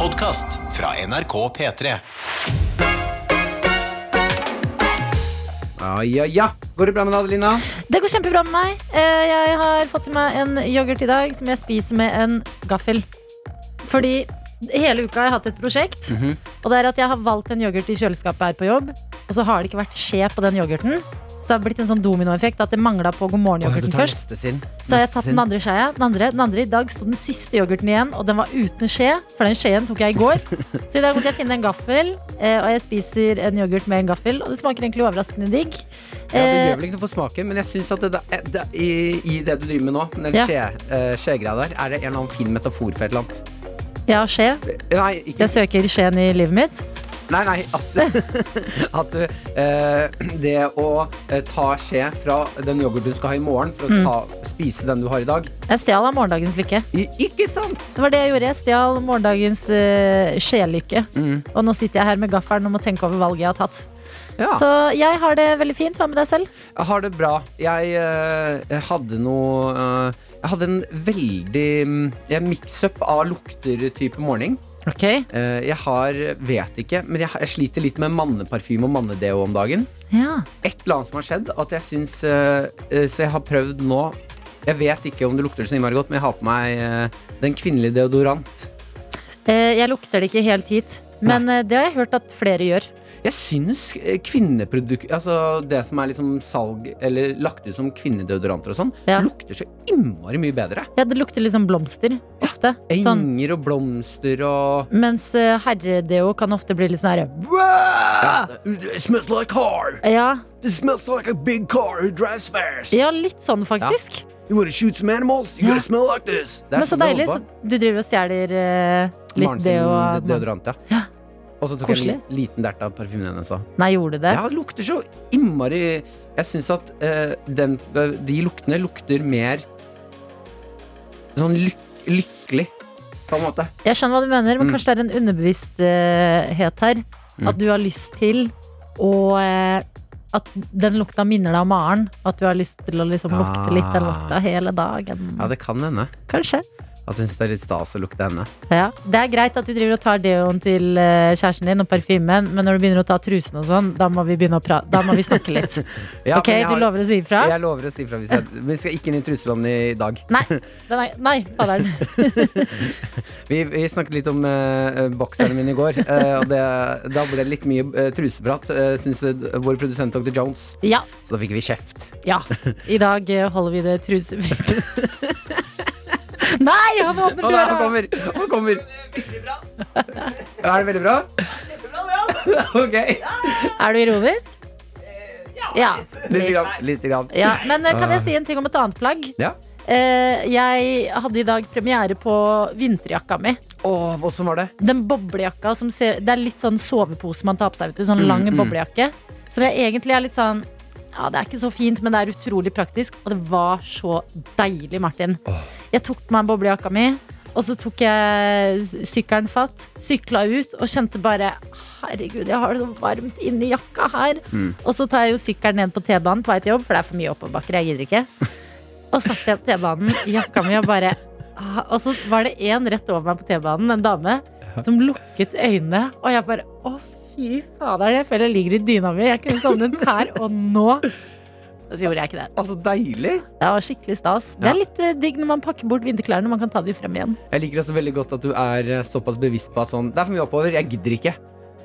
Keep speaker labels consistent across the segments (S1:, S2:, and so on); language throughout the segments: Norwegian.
S1: podkast fra NRK P3.
S2: Ja, ja, ja. Går det bra med deg, Adelina?
S3: Det går kjempebra med meg. Eh, Jeg har fått i meg en yoghurt i dag som jeg spiser med en gaffel. Fordi hele uka har jeg hatt et prosjekt.
S2: Mhm.
S3: Og det er at jeg har valgt en yoghurt i kjøleskapet her på jobb, og så har det ikke vært skje på den yoghurten. Så det har blitt en sånn dominoeffekt at det mangla på God morgen-yoghurten først. Så har jeg tatt den andre skeia. Den andre, den andre I dag sto den siste yoghurten igjen, og den var uten skje. For den skjeen tok jeg i går. Så i dag måtte jeg finne en gaffel, eh, og jeg spiser en yoghurt med en gaffel. Og det smaker egentlig overraskende digg.
S2: Ja, det
S3: Eh,
S2: gjør vel ikke noe for smaken, men jeg synes at det, det, det, i, i det du driver med nå, den
S3: Ja.
S2: eh, skjegreia der, er det en eller annen fin metafor for et eller annet.
S3: Ja, skje.
S2: Nei,
S3: Jeg søker skjeen i livet mitt.
S2: Nei, nei, at, at uh, det å eh, ta skje fra den yoghurten du skal ha i morgen, for å
S3: Mm.
S2: ta, spise den du har i dag
S3: Jeg stjal av morgendagens lykke.
S2: I, Ikke sant?
S3: Det var det jeg gjorde. Jeg stjal morgendagens uh, skjelykke.
S2: Mm.
S3: Og nå sitter jeg her med gaffelen og må tenke over valget jeg har tatt.
S2: Ja.
S3: Så jeg har det veldig fint. Hva med deg selv?
S2: Jeg har det bra. Jeg uh, hadde noe uh, Jeg hadde en veldig um, mix-up av lukter-type morgen.
S3: Ok
S2: Eh, jeg har Vet ikke, men jeg, jeg sliter litt med manneparfyme og mannedeo om dagen.
S3: Ja.
S2: Et eller annet som har skjedd, at jeg syns eh, eh, Så jeg har prøvd nå Jeg vet ikke om det lukter så innmari godt, men jeg har på meg den kvinnelige deodorant.
S3: Jeg lukter det ikke helt hit. Men eh, det har jeg hørt at flere gjør.
S2: Jeg syns eh, kvinneprodukt Altså det som er liksom salg Eller lagt ut som kvinnedeodoranter og sånn,
S3: Ja.
S2: lukter så innmari mye bedre.
S3: Ja, det lukter liksom blomster ofte. Ja,
S2: Enger og blomster og
S3: Mens uh, herredeo kan ofte bli litt sånn herre
S2: ja. It smells like car.
S3: ja,
S2: It smells like a big car who drives fast.
S3: ja, litt sånn faktisk.
S2: You wanna shoot some animals? You
S3: Ja.
S2: gotta smell like this.
S3: Men så
S2: sånn
S3: deilig. Så du driver og stjeler
S2: uh,
S3: litt
S2: Maren sin
S3: deo
S2: deodorant, ja.
S3: Ja.
S2: Og så tok jeg en liten dert av parfymen hennes òg.
S3: Nei, gjorde du det?
S2: Ja, det lukter så innmari Jeg syns at eh, den, de luktene lukter mer sånn lyk lykkelig, på en måte.
S3: Jeg skjønner hva du mener, men
S2: Mm.
S3: kanskje det er en underbevissthet her.
S2: Mm.
S3: At du har lyst til å eh, At den lukta minner deg om Maren. At du har lyst til å liksom lukte litt den lukta hele dagen.
S2: Ja, det kan hende.
S3: Kanskje.
S2: Jeg syns det er litt stas å lukte henne.
S3: Ja. Det er greit at du driver og tar deoen til eh, kjæresten din og parfymen, men når du begynner å ta trusen og sånn, da må vi begynne å pra Da må vi snakke litt.
S2: Ja,
S3: ok,
S2: har,
S3: du lover å si ifra?
S2: Jeg lover å si ifra vi skal ikke inn i truselandet i dag.
S3: Nei, nei, nei fader'n.
S2: Vi, vi snakket litt om uh, bokserne mine i går, uh, og det, da ble det litt mye uh, truseprat, uh, syns vår produsent Dr. Jones.
S3: Ja,
S2: Så da fikk vi kjeft.
S3: ja. I dag holder vi det trusefritt. Nei, han åpner
S2: døra! han kommer! Han kommer. Er det veldig bra? ok.
S3: Er du ironisk? Ja.
S2: Litt. Grann, litt grann.
S3: Ja, men eh, kan jeg si en ting om et annet plagg?
S2: Ja.
S3: Eh, jeg hadde i dag premiere på vinterjakka mi.
S2: Åh, hvordan var det?
S3: Den boblejakka som ser Det er litt sånn sovepose man tar på seg. Vet du, sånn
S2: Mm, mm.
S3: boblejakke. Som jeg egentlig er litt sånn Ja, det er ikke så fint, men det er utrolig praktisk. Og det var så deilig, Martin.
S2: Åh.
S3: Jeg tok på meg boblejakka mi, og så tok jeg sykkelen fatt. Sykla ut og kjente bare Herregud, jeg har det så varmt inni jakka her.
S2: Mm.
S3: Og så tar jeg jo sykkelen ned på T-banen på vei til jobb, for det er for mye oppoverbakker. Jeg gidder ikke. Og satt jeg på T-banen jakka mi og bare ah, Og så var det en rett over meg på T-banen, en dame, som lukket øynene. Og jeg bare Å, fy fader, jeg føler jeg ligger i dyna mi. Jeg kunne sovnet her og nå. Så gjorde jeg ikke det.
S2: Altså, deilig.
S3: Det var skikkelig stas. Det er litt eh, digg når man pakker bort vinterklærne. Man kan ta de frem igjen.
S2: Jeg liker også veldig godt at du er eh, såpass bevisst på at sånn Det er for mye oppover, jeg gidder ikke.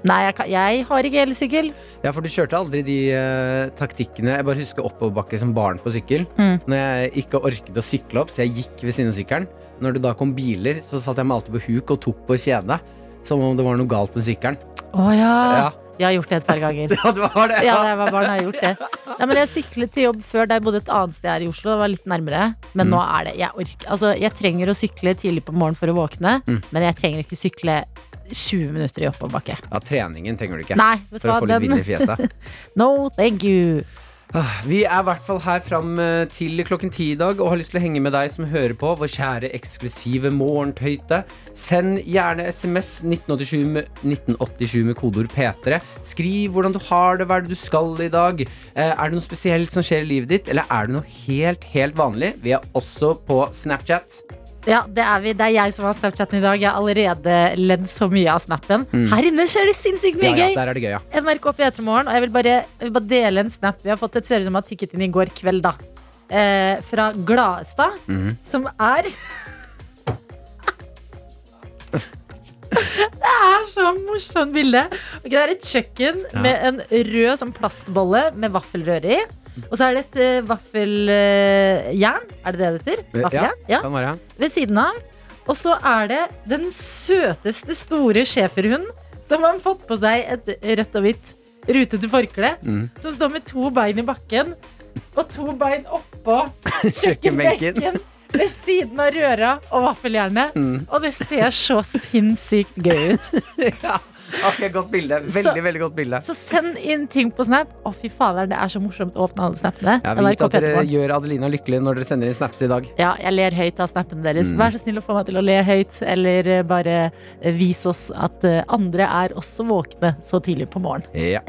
S3: Nei, jeg, kan, jeg har ikke elsykkel.
S2: Ja, for du kjørte aldri de eh, taktikkene Jeg bare husker oppoverbakke som barn på sykkel.
S3: Mm.
S2: Når jeg ikke orket å sykle opp, så jeg gikk ved siden av sykkelen. Når det da kom biler, så satt jeg meg alltid på huk og tok på kjedet. Som om det var noe galt med sykkelen.
S3: Å ja.
S2: Ja.
S3: Jeg har gjort det et par ganger.
S2: ja, det var det.
S3: Ja, da jeg var barn, har jeg gjort det. Ja, men jeg syklet til jobb før da jeg bodde et annet sted her i Oslo. Det var litt nærmere. Men
S2: Mm.
S3: nå er det jeg, orker, altså, jeg trenger å sykle tidlig på morgenen for å våkne,
S2: Mm.
S3: men jeg trenger ikke sykle 20 minutter i oppoverbakke.
S2: Ja, treningen trenger du ikke.
S3: Nei, du
S2: For å få litt vind i fjeset.
S3: no, thank you.
S2: Ah, Vi er i hvert fall her fram eh, til klokken ti i dag og har lyst til å henge med deg som hører på, vår kjære eksklusive morgentøyte. Send gjerne SMS 1987 med, 1987 med kodeord P3. Skriv hvordan du har det, hva er det du skal i dag. Eh, er det noe spesielt som skjer i livet ditt, eller er det noe helt, helt vanlig? Vi er også på Snapchat.
S3: Ja, det er vi. Det er jeg som har Snapchatten i dag. Jeg har allerede ledd så mye av snappen. Her inne skjer det sinnssykt mye
S2: Mm. Ja, ja,
S3: gøy.
S2: der er det gøy, ja.
S3: NRK P3morgen, og jeg vil, bare, jeg vil bare dele en snap. Vi har fått et ser ut som har tikket inn i går kveld, da. Eh, fra Gladstad,
S2: mm.
S3: som er Det er så morsomt bilde. Okay, det er et kjøkken
S2: Ja.
S3: med en rød sånn plastbolle med vaffelrøre i. Og så er det et uh, vaffeljern. er det det det heter?
S2: Ja,
S3: Vaffeljern? Ja.
S2: kan være.
S3: Ved siden av. Og så er det den søteste store schæferhunden som har fått på seg et rødt og hvitt rutete forkle.
S2: Mm.
S3: Som står med to bein i bakken og to bein oppå
S2: kjøkkenbenken.
S3: Ved siden av røra og vaffeljernet.
S2: Mm.
S3: Og det ser så sinnssykt gøy ut.
S2: Ja. Ok, godt bilde. Veldig,
S3: Så-
S2: veldig godt bilde.
S3: Så send inn ting på Snap. Å, fy fader, det er så morsomt å åpne alle snappene.
S2: Jeg vet at dere gjør Adelina lykkelig når dere sender inn snaps i dag.
S3: Ja, jeg ler høyt av snappene deres.
S2: Mm.
S3: Vær så snill å få meg til å le høyt, eller eh, bare eh, vis oss at eh, andre er også våkne så tidlig på morgenen.
S2: Ja.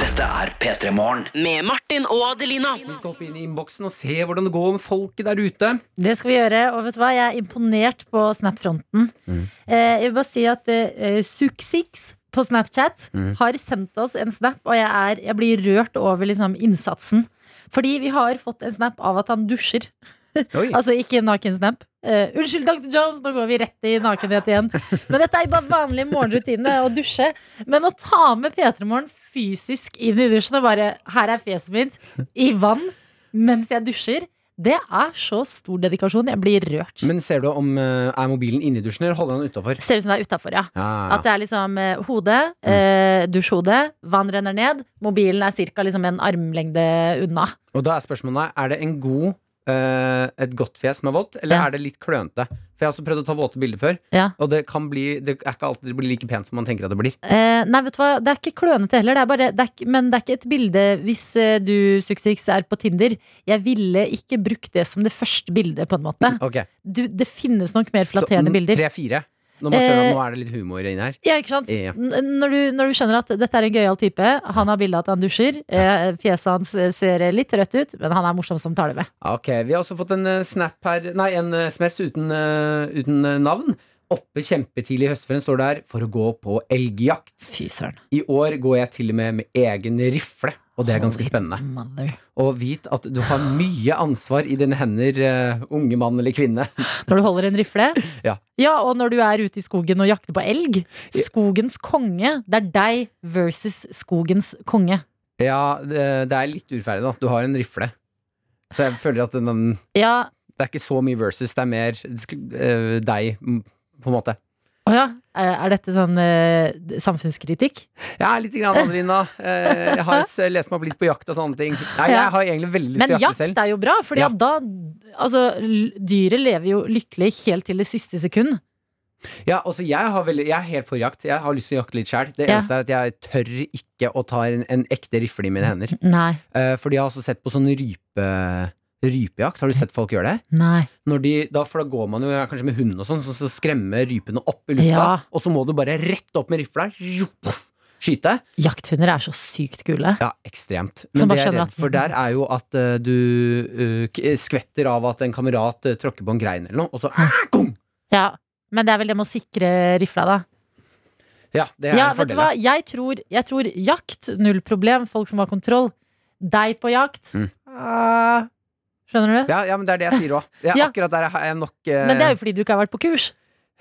S4: Dette er P3 Morgen.
S5: Med Martin og Adelina.
S2: Vi skal hoppe inn i innboksen og se hvordan det går med folket der ute.
S3: Det skal vi gjøre, og vet du hva, jeg er imponert på Snap-fronten.
S2: Mm.
S3: Eh, jeg vil bare si at eh, Suksix på Snapchat
S2: Mm.
S3: har sendt oss en snap, og jeg, er, jeg blir rørt over liksom, innsatsen. Fordi vi har fått en snap av at han dusjer. Altså ikke en nakensnap. Uh, unnskyld, Dr. Jones, nå går vi rett i nakenhet igjen. Men dette er jo bare vanlig morgenrutine å dusje. Men å ta med P3 Morgen fysisk inn i dusjen og bare Her er fjeset mitt i vann mens jeg dusjer. Det er så stor dedikasjon. Jeg blir rørt.
S2: Men ser du om eh, er mobilen inni dusjen, eller holder den utafor?
S3: Ser ut som det er utafor, ja.
S2: Ja,
S3: At det er liksom hode, mm. eh, dusjhode, vann renner ned. Mobilen er ca. Liksom en armlengde unna.
S2: Og da er spørsmålet Er det en god eh, et godt fjes som er vått, eller
S3: Ja.
S2: er det litt klønete? For jeg har også prøvd å ta våte bilder før,
S3: Ja.
S2: og det kan bli Det er ikke alltid det blir like pent som man tenker at det blir.
S3: Eh, nei, vet du hva, det er ikke klønete heller. Det er bare, det er, men det er ikke et bilde hvis eh, du Suksess, er på Tinder. Jeg ville ikke brukt det som det første bildet, på en måte.
S2: Okay.
S3: Du, det finnes nok mer flatterende
S2: Så,
S3: bilder.
S2: tre-fire. Når man skjønner
S3: Eh,
S2: nå er det litt humor inni her.
S3: Ja, ikke sant?
S2: Ja.
S3: Når, du, når du skjønner at dette er en gøyal type, han har bilde av at han dusjer, eh, fjeset hans eh, ser litt rødt ut, men han er morsom som tar det med.
S2: Ok, Vi har også fått en snap her Nei, en sms uten, uten navn. Oppe kjempetidlig i høstferien står der for å gå på elgjakt.
S3: Fy søren.
S2: I år går jeg til og med med egen rifle, og det er ganske spennende. Og vit at du har mye ansvar i dine hender, uh, unge mann eller kvinne.
S3: Når du holder en rifle?
S2: Ja.
S3: og når du er ute i skogen og jakter på elg. Skogens konge. Det er deg versus skogens konge.
S2: Ja, det, er litt urettferdig, da. Du har en rifle. Så jeg føler at den,
S3: Ja,
S2: det er ikke så mye versus, det er mer uh, deg, på en måte.
S3: Å ja. Er er dette sånn eh, samfunnskritikk?
S2: Ja, litt grann, Adelina. Eh, jeg har lest meg opp litt på jakt og sånne ting. Nei, jeg har egentlig veldig lyst til å jakte selv.
S3: Men jakt er jo bra, for
S2: Ja.
S3: da Altså, dyret lever jo lykkelig helt til det siste sekund.
S2: Ja, altså jeg, har veldig, jeg er helt for jakt. Jeg har lyst til å jakte litt sjæl. Det
S3: Ja.
S2: eneste er at jeg tør ikke å ta en, en ekte rifle i mine hender.
S3: Nei.
S2: Uh, fordi jeg har også sett på sånn rype, rypejakt. Har du sett folk gjøre det?
S3: Nei.
S2: De, da, for da går man jo kanskje med hund og sånn, så, så skremmer rypene opp i lufta.
S3: Ja.
S2: Og så må du bare rett opp med rifla. Skyte.
S3: Jakthunder er så sykt kule.
S2: Ja, ekstremt. Men det jeg er redd for der er jo at uh, du uh, skvetter av at en kamerat uh, tråkker på en grein eller noe, og så ah, gong!
S3: Ja, Men det er vel det med å sikre rifla, da.
S2: Ja, det er
S3: Ja,
S2: en
S3: vet du
S2: fordel.
S3: hva? Jeg tror, jeg tror jakt, null problem. Folk som har kontroll. Deg på jakt.
S2: Mm.
S3: Skjønner du?
S2: Ja, ja, men det er det jeg sier òg.
S3: Ja.
S2: Akkurat der har jeg nok uh...
S3: Men det er jo fordi du ikke har vært på kurs.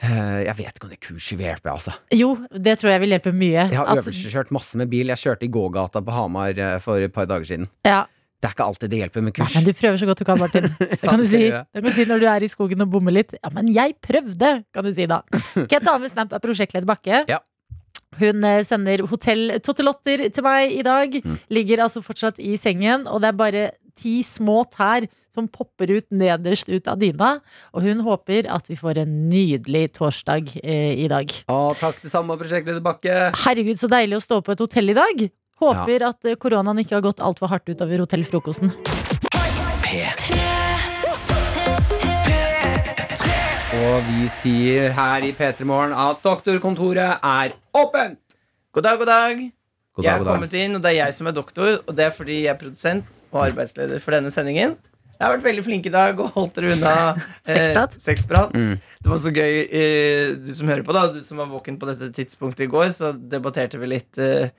S2: eh, Jeg vet ikke om det kurset vil hjelpe, altså.
S3: Jo, det tror jeg vil hjelpe mye.
S2: Jeg har
S3: At-
S2: øvelseskjørt masse med bil. Jeg kjørte i gågata på Hamar eh, for et par dager siden.
S3: ja.
S2: Det er ikke alltid det hjelper med
S3: Nei,
S2: kurs.
S3: men du prøver så godt du kan, Martin. Det kan du si. Det kan du si når du er i skogen og bommer litt. Ja, men jeg prøvde, kan du si da. Kent med snap er prosjektleder Bakke?
S2: Ja.
S3: Hun sender hotell Tottelotter til meg i dag.
S2: Mm.
S3: Ligger altså fortsatt i sengen, og det er bare ti små tær som popper ut nederst ut av dyna. Og hun håper at vi får en nydelig torsdag eh, i dag.
S2: Å, takk det samme, prosjektleder Bakke.
S3: Herregud, så deilig å stå på et hotell i dag. Håper at eh, koronaen ikke har gått altfor hardt utover hotellfrokosten.
S2: Og vi sier her i P3 Morgen at doktorkontoret er åpent!
S6: God dag, god dag.
S2: God
S6: jeg
S2: har
S6: er kommet inn, og det er jeg som er doktor. Og det er fordi jeg er produsent og arbeidsleder for denne sendingen. Jeg har vært veldig flink i dag og holdt dere unna eh,
S3: Sexprat.
S6: sexprat.
S2: Mm.
S6: Det var så gøy. Eh, du som hører på, da Du som var våken på dette tidspunktet i går, så debatterte vi litt eh,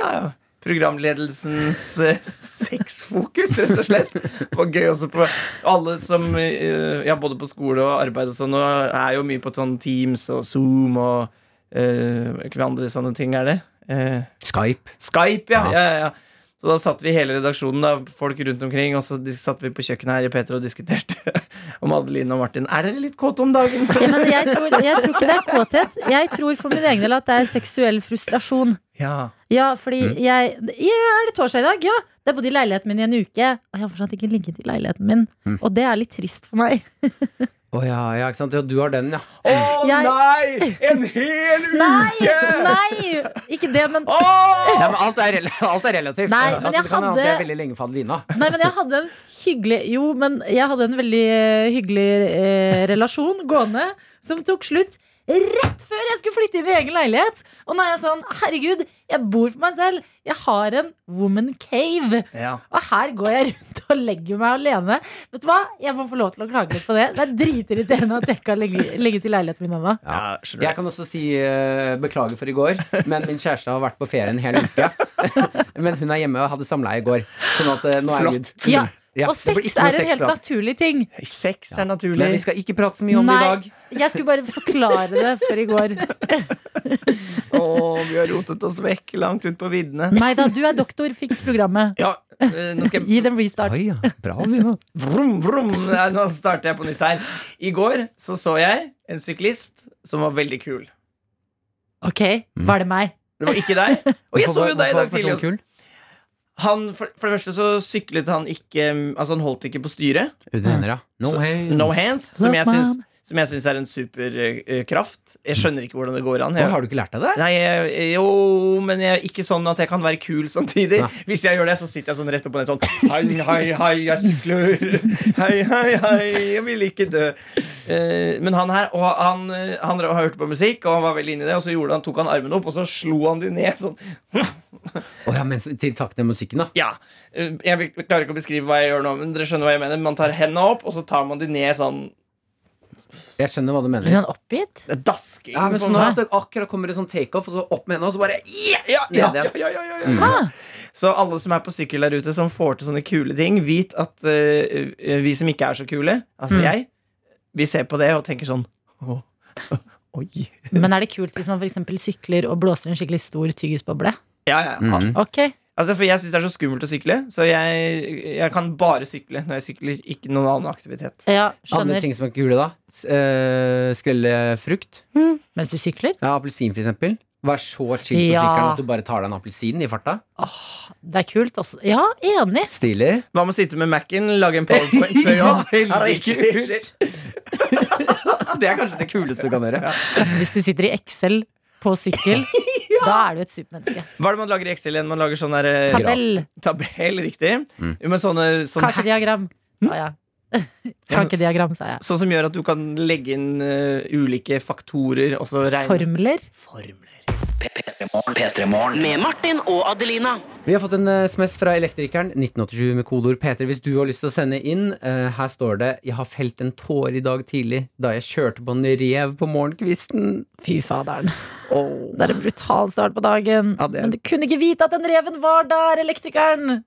S6: Ja. Programledelsens eh, sexfokus, rett og slett. Det var gøy også på alle som eh, Ja, både på skole og arbeid og sånn, og er jo mye på sånn Teams og Zoom og eh, Hvilke andre sånne ting er det? Eh,
S2: Skype.
S6: Skype, ja.
S2: Ja.
S6: ja, ja, ja. Så da satt vi hele redaksjonen, da, folk rundt omkring, og så satt vi på kjøkkenet her i Peter og diskuterte om Adeline og Martin. Er dere litt kåte om dagen?
S3: Ja, men jeg tror, jeg tror ikke det er kåthet. Jeg tror for min egen del at det er seksuell frustrasjon.
S6: Ja.
S3: Ja, fordi
S2: Mm.
S3: jeg ja, Er det torsdag i dag? Ja. Det er bodd i leiligheten min i en uke, og jeg har fortsatt ikke ligget i leiligheten min.
S2: Mm.
S3: Og det er litt trist for meg.
S2: Å ja, ja, ikke sant. Ja, du har den, ja.
S6: Å
S3: Jeg-
S6: nei! En hel uke!
S3: Nei! Nei! Ikke det, men
S6: Åh!
S2: Nei, men alt er, rel alt er relativt.
S3: Nei, men jeg
S2: det kan hende at
S3: hadde-
S2: det er veldig lenge for Adelina.
S3: Nei, men jeg hadde en hyggelig Jo, men jeg hadde en veldig eh, hyggelig eh, relasjon gående som tok slutt rett før jeg skulle flytte inn i egen leilighet. Og nå er jeg sånn, herregud, jeg bor for meg selv. Jeg har en woman cave.
S6: Ja.
S3: Og her går jeg rundt og legger meg alene. Vet du hva? Jeg må få lov til å klage litt på det. Det er dritirriterende at jeg ikke har ligget i leiligheten min ennå.
S6: ja,
S2: Jeg kan også si uh, beklager for i går, men min kjæreste har vært på ferie en hel uke. men hun er hjemme og hadde samleie i går. Sånn at uh, nå er
S6: Flott.
S2: good.
S3: Ja,
S2: Ja,
S3: og sex er en helt
S2: sexprat.
S3: naturlig ting.
S6: Sex er naturlig.
S2: Men vi skal ikke prate så mye om det i
S3: Nei,
S2: dag.
S3: jeg skulle bare forklare det for i går.
S6: Åh, vi har rotet oss vekk langt ut på viddene.
S3: Nei da, du er doktor. Fiks programmet.
S6: Ja, eh, nå skal
S3: Gi
S6: jeg
S3: dem restart.
S2: Oi, ja. Bra,
S6: Vrum, vrum. Nei, Nå starter jeg på nytt her. I går så så jeg en syklist som var veldig kul.
S3: Ok, var det meg?
S6: Det var ikke deg. Og jeg
S2: Hvorfor
S6: så jo deg i dag tidlig. Han, for, for det første så syklet han ikke Altså han holdt ikke på styret.
S2: Uten hender, ja. No hands.
S6: No hands, som jeg syns. Som jeg syns er en superkraft. Jeg skjønner ikke hvordan det går an. Jeg,
S2: har du ikke lært deg det?
S6: nei, jeg, jo, men jeg ikke sånn at jeg kan være kul samtidig.
S2: Nei.
S6: Hvis jeg gjør det, så sitter jeg sånn rett opp og ned sånn Hei, hei, hei, jeg sykler. Hei, hei, hei, jeg vil ikke dø. Uh, men han her, og han, han, han hørte på musikk, og han var veldig inne i det, og så han, tok han armen opp, og så slo han de ned sånn.
S2: Oh, ja, men, til takt med musikken, da.
S6: Ja, eh, jeg klarer ikke å beskrive hva jeg gjør nå, men dere skjønner hva jeg mener. Man tar hendene opp, og så tar man de ned sånn
S2: Jeg skjønner hva du mener.
S3: Litt sånn oppgitt?
S6: dasking.
S2: Ja, men sånn
S6: meg.
S2: at det akkurat kommer det sånn takeoff, og så opp med henda, og så bare
S6: ja, ja, ja,
S2: Ned
S6: ja,
S2: igjen.
S6: ja, ja, ja, ja. Så alle som er på sykkel der ute, som får til sånne kule ting, vit at eh, vi som ikke er så kule, altså
S3: Mm.
S6: jeg, vi ser på det og tenker sånn «Åh, Oi.
S3: Men er det kult hvis man for eksempel sykler og blåser en skikkelig stor tyggisboble?
S6: Ja, ja.
S2: Mhm.
S3: Ok,
S6: Altså, for jeg syns det er så skummelt å sykle, så jeg, jeg kan bare sykle når jeg sykler, ikke noen annen aktivitet.
S3: ja,
S2: Andre ting som er kule, da. S- eh, Skrelle frukt.
S3: Mens du sykler?
S2: Ja, Appelsin, for eksempel. Vær så chill på
S3: Ja.
S2: sykkelen at du bare tar deg en appelsin i farta.
S3: Åh, Det er kult også. Ja, enig.
S2: Stilig.
S6: Hva med å sitte med Mac-en, lage en powerpoint før jobb?
S2: Det er kanskje det kuleste du kan gjøre.
S3: Hvis du sitter i Excel på sykkel, da er du et supermenneske.
S6: Hva er det man lager i Excel igjen? Man lager sånn der eh,
S3: Tabell.
S6: tabell, riktig.
S2: Mm.
S6: Men sånne, sånne
S3: Kakediagram. Å ja. Kankediagram, sa jeg.
S6: Sånn som gjør at du kan legge inn uh, ulike faktorer og så regne
S3: Formler.
S6: Formler.
S4: P3morgen.
S5: Med Martin og Adelina.
S2: Vi har fått en eh, sms fra Elektrikeren 1987 med kodeord P3 hvis du har lyst til å sende inn. Uh, her står det 'Jeg har felt en tåre i dag tidlig da jeg kjørte på en rev på morgenkvisten'.
S3: Fy faderen.
S2: Oh.
S3: Det er en brutal start på dagen.
S2: Ja, er-
S3: Men du kunne ikke vite at den reven var der, elektrikeren!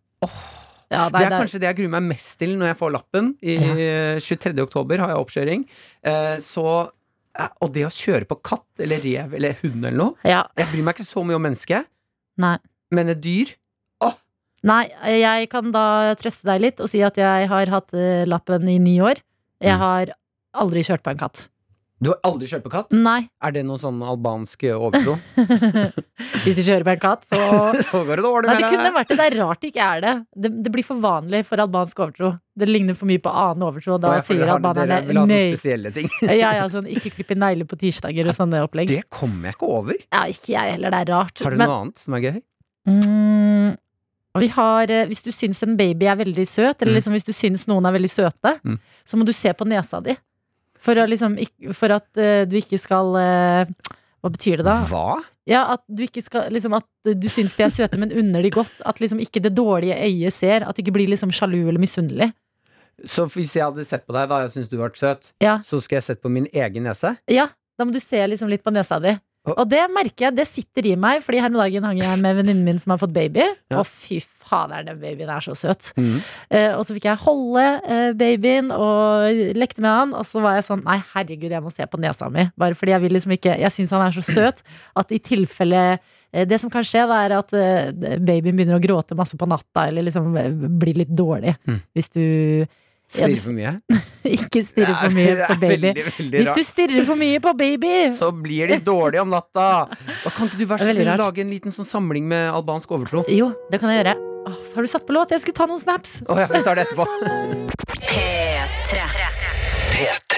S3: Ja, nei,
S2: Det er
S3: det er-
S2: kanskje det jeg gruer meg mest til når jeg får lappen. I ja. 23. oktober har jeg oppkjøring. Uh, så Og det å kjøre på katt eller rev eller hund eller noe
S3: ja.
S2: Jeg bryr meg ikke så mye om mennesket,
S3: Nei.
S2: men et dyr
S3: Nei, jeg kan da trøste deg litt og si at jeg har hatt eh, lappen i ni år. Jeg
S2: Mm.
S3: har aldri kjørt på en katt.
S2: Du har aldri kjørt på katt?
S3: Nei.
S2: Er det noe sånn albansk overtro?
S3: Hvis du kjører på en katt, så
S2: Så går det dårlig
S3: Nei,
S2: med
S3: det kunne vært det. Det er rart det ikke er det. det. Det blir for vanlig for albansk overtro. Det ligner for mye på annen overtro, og da
S2: jeg føler
S3: sier
S2: albanerne dere vil ha sånne
S3: nei.
S2: spesielle ting.
S3: Ja, ja, sånn ikke klippe negler på tirsdager og sånne opplegg.
S2: Det kommer jeg ikke over.
S3: Ja, ikke jeg heller, det er rart.
S2: Har du
S3: Men
S2: noe annet som er gøy?
S3: mm, vi har, eh, hvis du syns en baby er veldig søt, eller
S2: Mm.
S3: liksom hvis du syns noen er veldig søte,
S2: Mm.
S3: så må du se på nesa di. For, liksom, for at uh, du ikke skal uh, Hva betyr det da?
S2: Hva?
S3: Ja, At du ikke skal liksom, At du syns de er søte, men unner de godt. At liksom ikke det dårlige øyet ser. At det ikke blir liksom sjalu eller misunnelig.
S2: Så hvis jeg hadde sett på deg da jeg syntes du var søt,
S3: Ja.
S2: så skulle jeg sett på min egen nese?
S3: Ja, da må du se liksom litt på nesa di.
S2: Og-
S3: det merker jeg, det sitter i meg, Fordi her om dagen hang jeg med venninnen min som har fått baby.
S2: Ja.
S3: Og fy fader, den babyen er så søt.
S2: Mm.
S3: Uh, og så fikk jeg holde uh, babyen og lekte med han, og så var jeg sånn Nei, herregud, jeg må se på nesa mi. Bare fordi jeg vil liksom ikke Jeg syns han er så søt at i tilfelle uh, Det som kan skje, da er at babyen begynner å gråte masse på natta, eller liksom blir litt dårlig.
S2: Mm.
S3: Hvis du
S2: Stirrer for mye?
S3: ikke stirrer for mye på baby.
S2: Veldig, veldig
S3: Hvis du stirrer for mye på baby!
S2: Så blir de dårlige om natta. Og kan ikke du være så snill lage en liten sånn samling med albansk overtro?
S3: Jo, det kan jeg gjøre. Åh, så har du satt på låt? Jeg skulle ta noen snaps.
S2: Å ja, vi tar det etterpå.
S5: P3.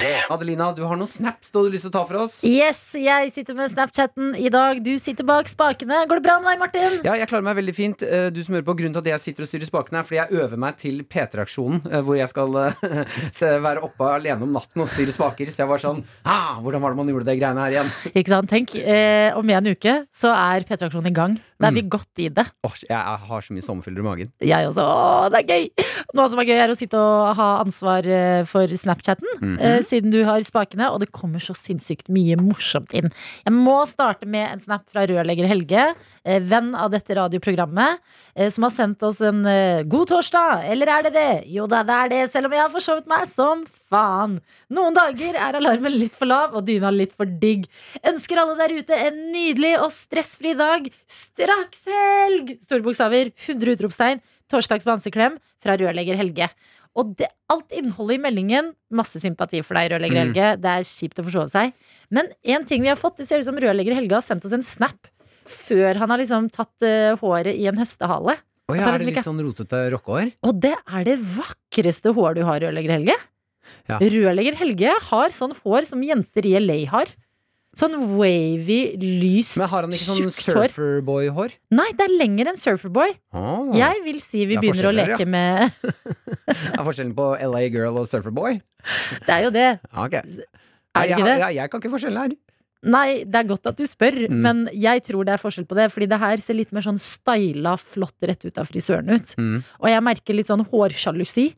S4: P3.
S2: Adelina, du har noen snaps du hadde lyst til å ta for oss?
S3: Yes, jeg sitter med Snapchatten i dag. Du sitter bak spakene. Går det bra med deg, Martin?
S2: Ja, jeg klarer meg veldig fint. Eh, Du som hører på, Grunnen til at jeg sitter og styrer spakene, er fordi jeg øver meg til P3-aksjonen, eh, hvor jeg skal eh, være oppe alene om natten og styre spaker. Så jeg var sånn ah, Hvordan var det man gjorde det greiene her igjen?
S3: Ikke sant? Tenk, eh, om en uke så er P3-aksjonen i gang. Da er vi godt i det.
S2: Åh, jeg har så mye sommerfugler i magen.
S3: Jeg også. Åh, det er gøy! Noe som er gøy, er å sitte og ha ansvar eh, for Snapchatten,
S2: Mhm.
S3: eh, siden du har spakene, og det kommer så sinnssykt mye morsomt inn. Jeg må starte med en snap fra rørlegger Helge, eh, venn av dette radioprogrammet, eh, som har sendt oss en eh, god torsdag. Eller er det det? Jo da, det er det, selv om jeg har forsovet meg som faen. Noen dager er alarmen litt for lav og dyna litt for digg. Ønsker alle der ute en nydelig og stressfri dag. Straks helg! Store bokstaver, 100 utropstegn. Torsdags bamseklem fra rørlegger Helge. Og det, alt innholdet i meldingen, masse sympati for deg, rørlegger
S2: Mm.
S3: Helge. Det er kjipt å forsove seg. Men en ting vi har fått, det ser ut som rørlegger Helge har sendt oss en snap før han har liksom tatt uh, håret i en hestehale.
S2: Å ja, er
S3: liksom
S2: det litt sånn rotete rockehår?
S3: Og det er det vakreste håret du har, rørlegger Helge.
S2: Ja.
S3: Rørlegger Helge har sånn hår som jenter i LA har. Sånn wavy, lyst,
S2: Men har han ikke sånn surferboy-hår?
S3: Nei, det er lenger enn Surferboy.
S2: Oh.
S3: Jeg vil si vi
S2: er
S3: begynner å leke
S2: ja.
S3: med
S2: Er forskjellen på LA Girl og Surferboy?
S3: Det er jo det.
S2: Okay.
S3: Er det
S2: jeg,
S3: ikke det?
S2: Jeg, jeg kan ikke forskjellen her.
S3: Nei, det er godt at du spør,
S2: Mm.
S3: men jeg tror det er forskjell på det. Fordi det her ser litt mer sånn styla, flott rett ut av frisøren ut.
S2: Mm.
S3: Og jeg merker litt sånn hårsjalusi.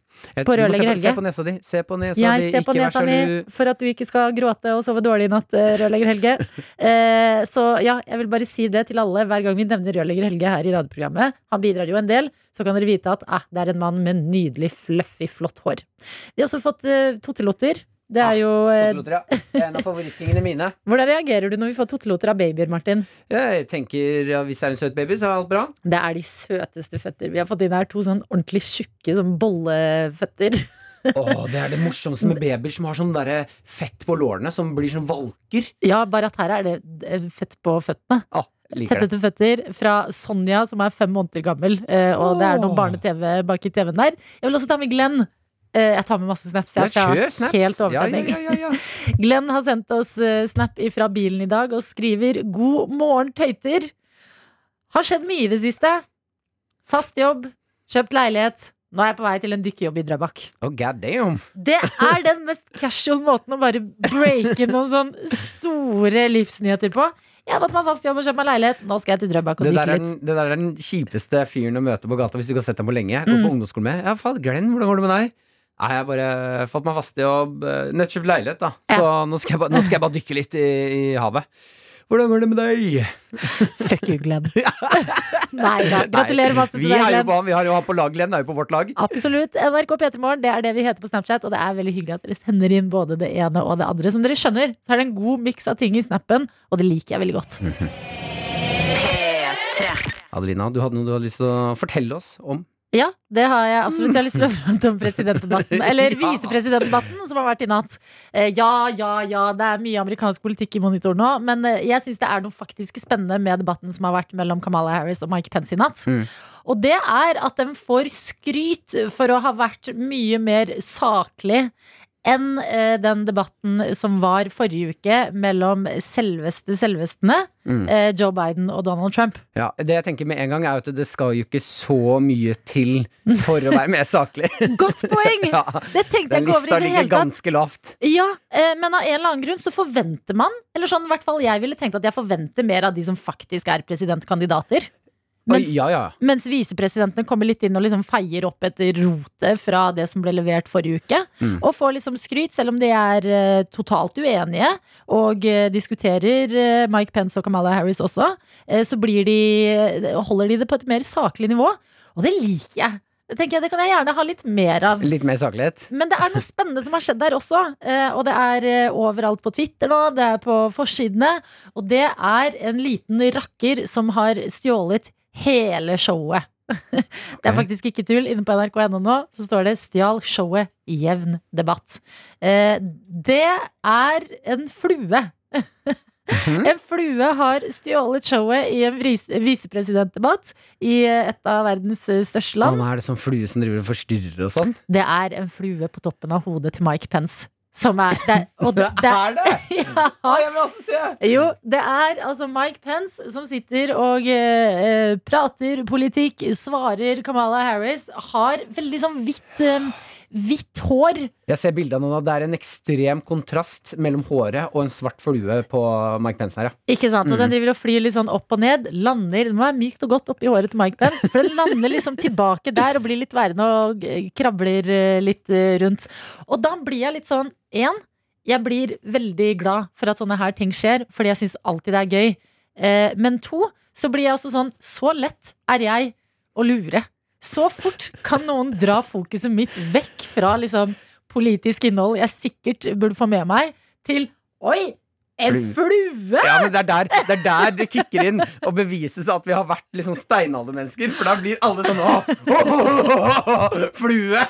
S3: På rørlegger
S2: Helge. Se på nesa di. Se på nesa
S3: Jeg
S2: di.
S3: ser på nesa mi for at du ikke skal gråte og sove dårlig i natt, eh, rørlegger Helge. Eh, så ja, jeg vil bare si det til alle hver gang vi nevner rørlegger Helge her i radioprogrammet. Han bidrar jo en del, så kan dere vite at eh, det er en mann med nydelig, fluffy, flott hår. Vi har også fått eh, tottelotter. Det er jo eh,
S2: ja. Det er en av favorittingene mine.
S3: Hvordan reagerer du når vi får toteloter av babyer, Martin?
S2: Jeg tenker ja, Hvis det er en søt baby, så er alt bra.
S3: Det er de søteste føtter. Vi har fått inn her to sånn ordentlig tjukke sånn bolleføtter.
S2: Åh, det er det morsomste med babyer som har sånn der fett på lårene, som blir sånn valker.
S3: Ja, bare at her er det eh, fett på føttene.
S2: Liker.
S3: Fettete føtter fra Sonja, som er fem måneder gammel. Og Og det er noen
S2: Åh.
S3: barne-TV bak i TV-en der. Jeg vil også ta med Glenn. Eh, Jeg tar med masse snaps. Jeg
S2: har
S3: helt overtenning.
S2: ja, ja, ja.
S3: Glenn har sendt oss eh, snap fra bilen i dag og skriver 'God morgen, tøyter'. Har skjedd mye i det siste. Fast jobb, kjøpt leilighet. Nå er jeg på vei til en dykkerjobb i Drøbak.
S2: Oh, god damn.
S3: Det er den mest casual måten å bare breake noen sånn store livsnyheter på. Jeg har fått meg fast jobb og kjøpt meg leilighet. Nå skal jeg til Drøbak og dykke litt.
S2: En, det der er den kjipeste fyren å møte på gata hvis du ikke har sett ham på lenge. Gå
S3: Mm.
S2: på ungdomsskolen med. Ja, faen, Glenn, hvordan går det med deg? Nei, jeg har bare fått meg fast jobb. eh, Nettkjøpt leilighet, da. Så nå, skal jeg ba, nå skal jeg bare dykke litt i, i havet. Hvordan går det med deg?
S3: Fuck you, Glenn. Nei da. Gratulerer masse til deg,
S2: jo
S3: Glenn.
S2: på, vi har jo han på lag, Glenn. Er jo på vårt lag.
S3: Absolutt. NRK P3morgen, det er det vi heter på Snapchat. Og det er veldig hyggelig at dere sender inn både det ene og det andre. Som dere skjønner, så er det en god miks av ting i snappen, og det liker jeg veldig godt.
S5: P3.
S2: Adelina, du hadde noe du hadde lyst til å fortelle oss om?
S3: Ja, det har jeg absolutt. Jeg har lyst til å prate om presidentdebatten. Eller
S2: Ja.
S3: visepresidentdebatten, som har vært i natt. Eh, Ja, ja, ja, det er mye amerikansk politikk i monitor nå. Men eh, jeg syns det er noe faktisk spennende med debatten som har vært mellom Kamala Harris og Mike Pence i natt.
S2: Mm.
S3: Og det er at den får skryt for å ha vært mye mer saklig enn eh, den debatten som var forrige uke mellom selveste selvestene,
S2: Mm.
S3: eh, Joe Biden og Donald Trump.
S2: Ja, det jeg tenker med en gang er at det skal jo ikke så mye til for å være mer saklig.
S3: Godt poeng!
S2: ja,
S3: Det tenkte jeg
S2: den
S3: ikke over i det hele tatt.
S2: Lista ligger ganske lavt.
S3: Ja, eh, men av en eller annen grunn så forventer man Eller sånn i hvert fall jeg ville tenkt at jeg forventer mer av de som faktisk er presidentkandidater.
S2: Oi,
S3: Mens,
S2: ja, ja.
S3: mens visepresidentene kommer litt inn og liksom feier opp etter rotet fra det som ble levert forrige uke.
S2: Mm.
S3: Og får liksom skryt, selv om de er uh, totalt uenige og uh, diskuterer uh, Mike Pence og Kamala Harris også. så blir de, holder de det på et mer saklig nivå. Og det liker jeg. Jeg, det kan jeg gjerne ha litt mer av.
S2: Litt mer saklighet.
S3: Men det er noe spennende som har skjedd der også. eh, Og det er overalt på Twitter nå, det er på forsidene. Og det er en liten rakker som har stjålet hele showet. Det er faktisk ikke tull. Inne på nrk.no nå så står det 'stjal showet jevn debatt'. Eh, Det er en flue.
S2: Mm.
S3: En flue har stjålet showet i en vis- visepresidentdebatt i et av verdens største land.
S2: nå er det sånn flue som driver og forstyrrer og sånn.
S3: Det er en flue på toppen av hodet til Mike Pence. Som er det, og det, det,
S2: er det!
S3: ja,
S6: jeg vil også se!
S3: Jo, det er altså Mike Pence som sitter og eh, eh, prater politikk, svarer Kamala Harris, har veldig sånn hvitt eh, Hvitt hår.
S2: Jeg ser bilde av noen av Det er en ekstrem kontrast mellom håret og en svart flue på Mike Pence her, ja.
S3: Ikke sant? Og den driver og flyr litt sånn opp og ned. Lander, Det må være mykt og godt oppi håret til Mike Pence. For den lander liksom tilbake der og blir litt værende og eh, krabler eh, litt rundt. Og da blir jeg litt sånn Én, jeg blir veldig glad for at sånne her ting skjer, fordi jeg syns alltid det er gøy. Eh, men to, så blir jeg altså sånn Så lett er jeg å lure. Så fort kan noen dra fokuset mitt vekk fra liksom politisk innhold jeg sikkert burde få med meg, til Oi! En flue!
S2: Ja, men det er, der, det er der det kicker inn og bevises at vi har vært liksom steinaldermennesker. For da blir alle sånn åh, åh, åh, Flue!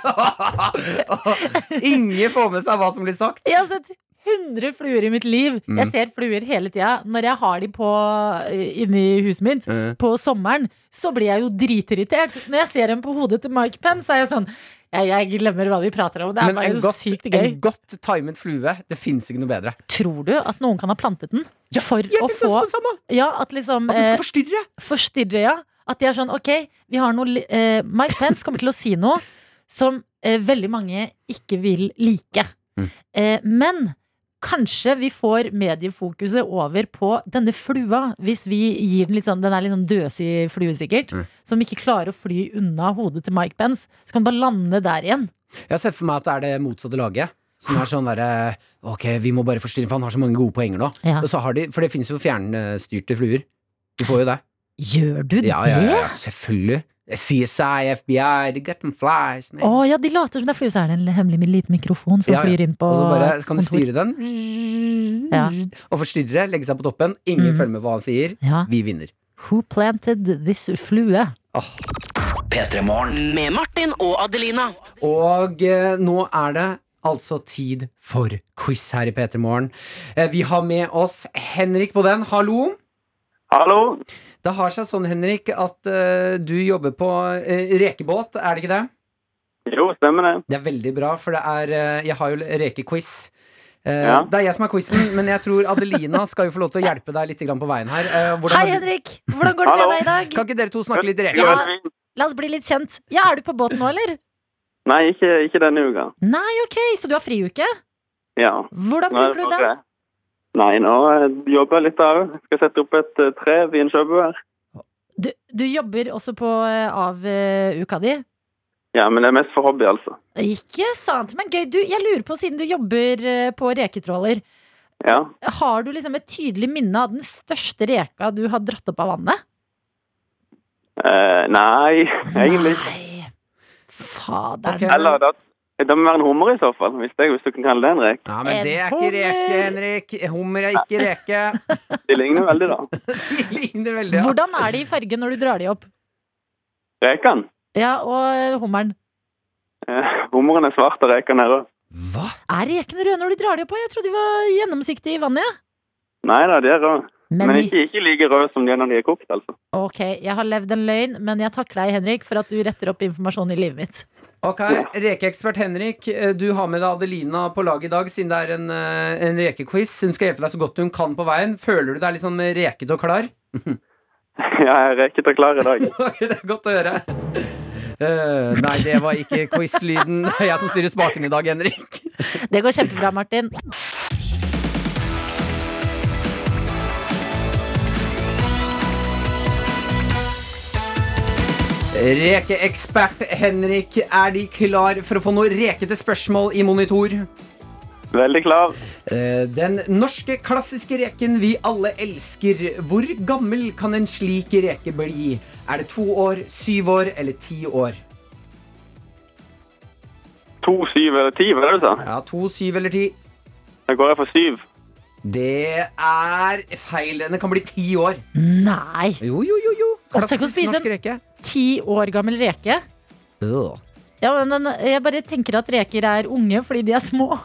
S2: Ingen får med seg hva som blir sagt.
S3: Ja, sett 100 fluer i mitt liv.
S2: Mm.
S3: Jeg ser fluer hele tida. Når jeg har de på eh, inni huset mitt
S2: Mm.
S3: på sommeren, så blir jeg jo dritirritert. Når jeg ser dem på hodet til Mike Penn, så er jeg sånn jeg, jeg glemmer hva vi prater om. Det er
S2: Men
S3: bare så
S2: godt,
S3: sykt gøy.
S2: en godt timet flue, det fins ikke noe bedre.
S3: Tror du at noen kan ha plantet den? For
S2: Jeg
S3: å få. Ja, at liksom
S2: At
S3: eh,
S2: skal forstyrre.
S3: forstyrre, ja. At de er sånn, ok, vi har noe eh, Mike Pence kommer til å si noe som eh, veldig mange ikke vil like.
S2: Mm.
S3: Eh, men kanskje vi får mediefokuset over på denne flua, hvis vi gir den litt sånn Den er litt sånn døsig flue, sikkert.
S2: Mm.
S3: Som ikke klarer å fly unna hodet til Mike Pence. Så kan den bare lande der igjen.
S2: Jeg ser for meg at det er det motsatte laget. Som er sånn derre Ok, vi må bare forstyrre, for han har så mange gode poenger nå.
S3: Ja.
S2: Og så har de, for det finnes jo fjernstyrte fluer. Du får jo det.
S3: Gjør du
S2: Ja,
S3: det?
S2: ja, ja, ja, selvfølgelig. CSI, FBI, they get them flies,
S3: Å oh, ja, de later som det er flue, så er det en hemmelig liten mikrofon som
S2: Ja, ja.
S3: flyr inn på
S2: Og så bare kan du
S3: kontor.
S2: styre den.
S3: Ja.
S2: Og forstyrre, legge seg på toppen. Ingen
S3: Mm.
S2: følger med hva han sier.
S3: Ja.
S2: Vi vinner.
S3: Who planted this flue?
S4: P3 Morgen.
S5: Med Martin og Adelina.
S2: Og eh, nå er det altså tid for quiz her i P3 Morgen. Eh, vi har med oss Henrik på den. Hallo.
S7: Hallo.
S2: Det har seg sånn, Henrik, at uh, du jobber på uh, rekebåt, er det ikke det?
S7: Jo, stemmer det.
S2: Det er veldig bra, for det er uh, Jeg har jo rekequiz. Eh,
S7: Ja.
S2: Det er jeg som er quizen, men jeg tror Adelina skal jo få lov til å hjelpe deg litt på veien her. Eh, hvordan
S3: Hei, Henrik! Hvordan går det med deg i dag?
S2: Kan ikke dere to snakke litt reke?
S3: Ja. La oss bli litt kjent. Ja, Er du på båten nå, eller?
S7: Nei, ikke, ikke denne uka.
S3: Nei, ok, så du har friuke?
S7: Ja.
S3: Hvordan
S7: er
S3: bruker du
S7: det Nei, nå eh, jobber jeg litt der òg. Skal sette opp et eh, tre ved en sjøbuer.
S3: Du, du jobber også på eh, av eh, uka di?
S7: Ja, men det er mest for hobby, altså.
S3: Ikke sant, men gøy. Du, jeg lurer på, siden du jobber på reketråler,
S7: Ja.
S3: har du liksom et tydelig minne av den største reka du har dratt opp av vannet?
S7: Eh, nei, egentlig ikke.
S3: Fader.
S2: Okay.
S7: Eller da, det må være en hummer i så fall, hvis, det, hvis du kan kalle det en rek.
S2: Ja, men
S3: En
S2: det er ikke reke, Henrik. Hummer er ikke reke.
S7: De ligner veldig, da.
S2: De ligner veldig. Ja.
S3: Hvordan er de i fargen når du drar de opp?
S7: Rekene.
S3: Ja, og hummeren.
S7: Eh, hummeren er svart og rekene er rød.
S2: Hva?
S3: Er rekene røde når du drar de opp? Jeg trodde de var gjennomsiktige i vannet. Ja.
S7: Nei da, de er røde.
S3: Men,
S7: Men ikke, ikke like røde som de er når de er kokt, altså.
S3: Ok, jeg har levd en løgn, men jeg takker deg, Henrik, for at du retter opp informasjonen i livet mitt.
S2: Ok, Rekeekspert Henrik, eh, du har med deg Adelina på laget i dag siden det er en, eh, en rekequiz. Hun skal hjelpe deg så godt hun kan på veien. Føler du deg litt sånn reket og klar?
S7: Jeg er reket og klar i dag.
S2: Det er godt å høre. Uh, nei, det var ikke quiz-lyden. Det er jeg som styrer spaken i dag, Henrik.
S3: Det går kjempebra, Martin.
S2: Rekeekspert Henrik, er De klar for å få noe rekete spørsmål i monitor?
S7: Veldig klar.
S2: Eh, Den norske klassiske reken vi alle elsker. Hvor gammel kan en slik reke bli? Er det to år, syv år eller ti år?
S7: To, syv eller ti, hva er det du sa?
S2: Ja, to, syv eller ti.
S7: Da går jeg for syv.
S2: Det er feil. Den kan bli ti år.
S3: Nei.
S2: Jo, jo, jo.
S3: Og tenk å spise en-. Ti år gammel reke. Ja, men jeg bare tenker at reker er unge fordi de er små.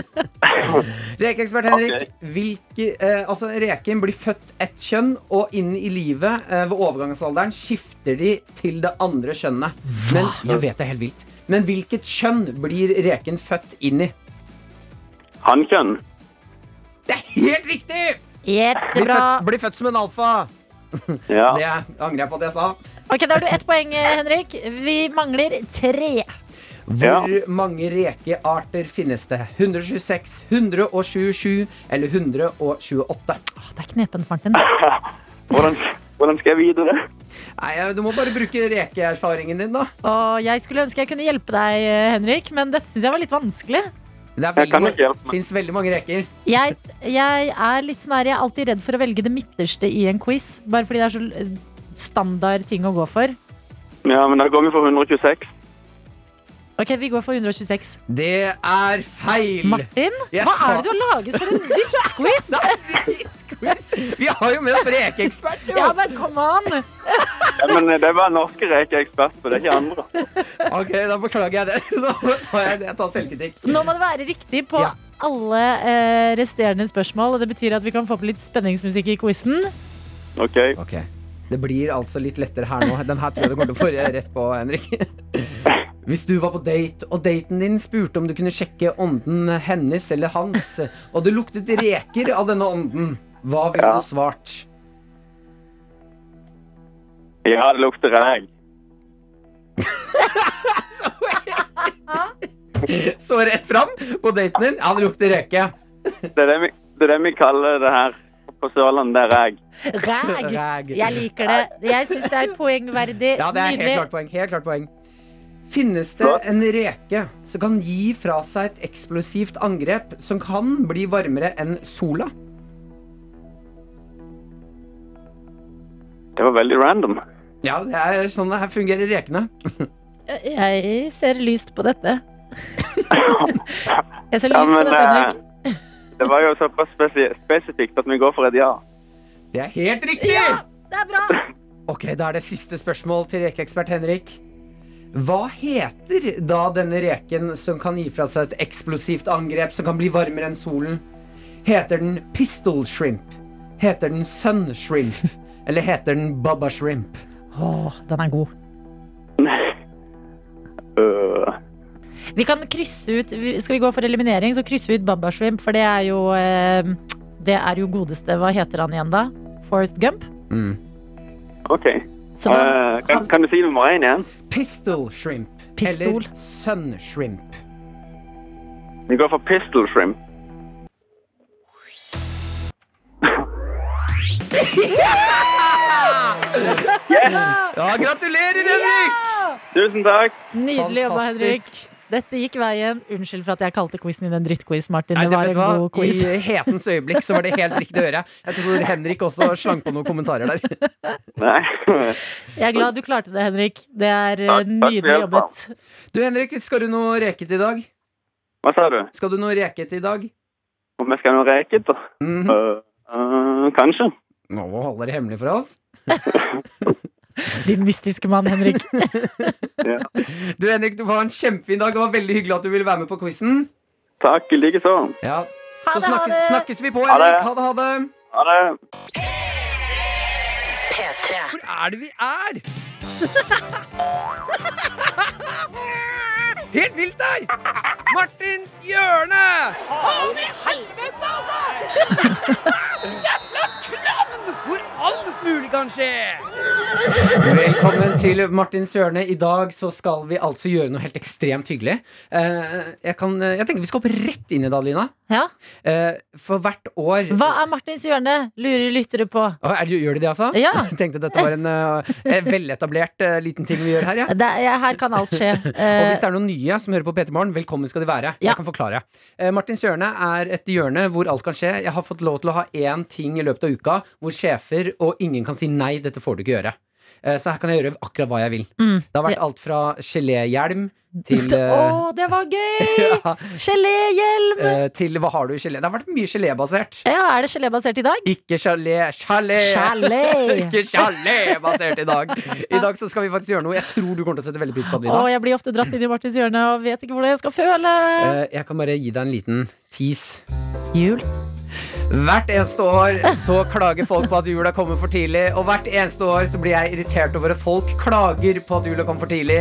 S2: Rekeekspert Henrik.
S7: Okay.
S2: Hvilke, eh, altså, reken blir født ett kjønn, og inn i livet eh, ved overgangsalderen skifter de til det andre kjønnet. Men jeg vet det er helt vilt. Men hvilket kjønn blir reken født inn i?
S7: Hannkjønn.
S2: Det er helt riktig! Blir født, blir født som en alfa.
S7: Ja.
S2: Det angrer jeg på at jeg sa.
S3: Ok, Da har du ett poeng, eh, Henrik. Vi mangler tre.
S2: Hvor mange rekearter finnes det? 126, 127 eller 128?
S3: Åh, det er knepent, Martin.
S7: Hvordan, hvordan skal jeg videre?
S2: Nei, Du må bare bruke rekeerfaringen din, da.
S3: Og jeg skulle ønske jeg kunne hjelpe deg, eh, Henrik, men dette syns jeg var litt vanskelig.
S2: Det er veldig, fins veldig mange reker.
S3: Jeg, jeg er litt sånn her, jeg er alltid redd for å velge det midterste i en quiz. Bare fordi det er så standard ting å gå for.
S7: Ja, men da går vi for 126.
S3: Ok, vi går for 126.
S2: Det er feil!
S3: Martin,
S2: Jeg
S3: hva
S2: sa-
S3: er det du har laget for en drittquiz?
S2: Vi har jo med oss rekeekspert, jo!
S3: Ja, men come on!
S7: Ja, men det er bare norske rekeekspert på, det er ikke andre.
S2: Ok, da beklager jeg det. Da tar jeg, jeg tar selvkritikk.
S3: Nå må det være riktig på
S2: Ja.
S3: alle eh, resterende spørsmål. Og det betyr at vi kan få på litt spenningsmusikk i quizen.
S7: Ok.
S2: Ok, Det blir altså litt lettere her nå. Den her tror jeg du kommer til å få rett på, Henrik. Hvis du var på date, og daten din spurte om du kunne sjekke ånden hennes eller hans, og det luktet reker av denne ånden, hva ville
S7: Ja.
S2: du svart?
S7: Ja, det lukter reg.
S2: Så rett fram på daten din? Ja, det lukter reke.
S7: Det er det vi, det er det vi kaller det her på Sørlandet, det er ræg.
S3: Ræg!
S2: Ræg.
S3: Jeg liker det. Jeg syns det er poengverdig.
S2: Ja, det er helt klart poeng. Helt klart poeng. Finnes det en reke som kan gi fra seg et eksplosivt angrep som kan bli varmere enn sola?
S7: Det var veldig random.
S2: Ja, det er sånn det her fungerer rekene.
S3: Jeg ser lyst på dette. Jeg ser
S7: Ja,
S3: lyst på dette, Henrik.
S7: eh, det var jo såpass spesi spesifikt at vi går for et ja.
S2: Det er helt riktig!
S3: Ja, Det er bra!
S2: Ok, Da er det siste spørsmål til rekeekspert Henrik. Hva heter da denne reken som kan gi fra seg et eksplosivt angrep som kan bli varmere enn solen? Heter den pistol shrimp? Heter den sun shrimp? Eller heter den baba shrimp?
S3: Åh, den er god.
S7: uh.
S3: Vi kan krysse ut Skal vi gå for eliminering, så krysser vi ut Baba Shrimp, for det er jo eh, Det er jo godeste Hva heter han igjen, da? Forest Gump?
S7: OK.
S3: Så da
S7: uh, kan, kan du si nummer én igjen?
S2: Pistol shrimp.
S3: Pistol.
S2: Eller sun shrimp.
S7: Vi går for pistol shrimp.
S2: Ja, gratulerer, Henrik!
S7: Tusen takk.
S3: Nydelig jobba, Henrik. Dette gikk veien. Unnskyld for at jeg kalte quizen din en drittquiz, Martin.
S2: Nei,
S3: Det
S2: det
S3: var en
S2: hva?
S3: god quiz.
S2: I hetens øyeblikk så var det helt riktig å gjøre. Jeg tror Henrik også slang på noen kommentarer der.
S7: Nei.
S3: Jeg er glad du klarte det, Henrik. Det er eh,
S7: takk
S3: nydelig
S7: takk,
S3: jobbet.
S2: Du, Henrik, skal du noe reket i dag?
S7: Hva sa du?
S2: Skal du noe reket i dag?
S7: Om jeg skal noe reket, da?
S2: Mm
S7: -hmm. uh, uh, kanskje.
S2: Nå holder det hemmelig for oss.
S3: Din mystiske mann, Henrik.
S7: Ja.
S2: Du, Henrik, du får ha en kjempefin dag. Det var veldig hyggelig at du ville være med på quizen.
S7: Takk likeså.
S2: Ja.
S3: Ha
S2: Så
S3: snakkes, ha
S2: snakkes,
S3: det!
S2: snakkes vi på, Henrik. Ha det, ha det.
S7: Ha det.
S5: P3.
S2: Hvor er det vi er? Helt vilt der! Martins hjørne! Faen i helvete, altså! Jævla klovn! Alt mulig kan skje! Velkommen til Martins hjørne. I dag så skal vi altså gjøre noe helt ekstremt hyggelig. Eh, jeg, kan, jeg tenker vi skal hoppe rett inn i det, Adelina.
S3: Ja.
S2: Eh, for hvert år
S3: Hva er Martins hjørne? Lurer lyttere på.
S2: Å, er det, Gjør de det, altså?
S3: Ja.
S2: Jeg tenkte dette var en eh, eh, veletablert eh, liten ting vi gjør her. Ja.
S3: Det, er- her kan alt skje.
S2: Og
S3: Eh,
S2: hvis det er noen nye som hører på P3 Morgen, velkommen skal de være.
S3: Ja.
S2: Jeg kan forklare. Eh, Martins hjørne er et hjørne hvor alt kan skje. Jeg har fått lov til å ha én ting i løpet av uka hvor sjefer og ingen kan si nei, dette får du ikke gjøre. Eh, så her kan jeg gjøre akkurat hva jeg vil.
S3: Mm.
S2: Det har vært alt fra geléhjelm til
S3: Å,
S2: oh,
S3: det var gøy!
S2: ja,
S3: Geléhjelm!
S2: eh, Til hva har du i gelé? Det har vært mye gelébasert.
S3: Ja, er det gelébasert i dag?
S2: Ikke gelé, gelé!
S3: Gelé.
S2: Ikke gelé-basert i dag. I dag så skal vi faktisk gjøre noe jeg tror du kommer til å sette veldig pris på,
S3: Å,
S2: Oh,
S3: jeg blir ofte dratt inn i Martins hjørne og vet ikke hvordan jeg skal føle.
S2: Jeg kan bare gi deg en liten tease.
S3: Jul.
S2: Hvert eneste år så klager folk på at jula kommer for tidlig, og hvert eneste år så blir jeg irritert over at folk klager på at jula kommer for tidlig.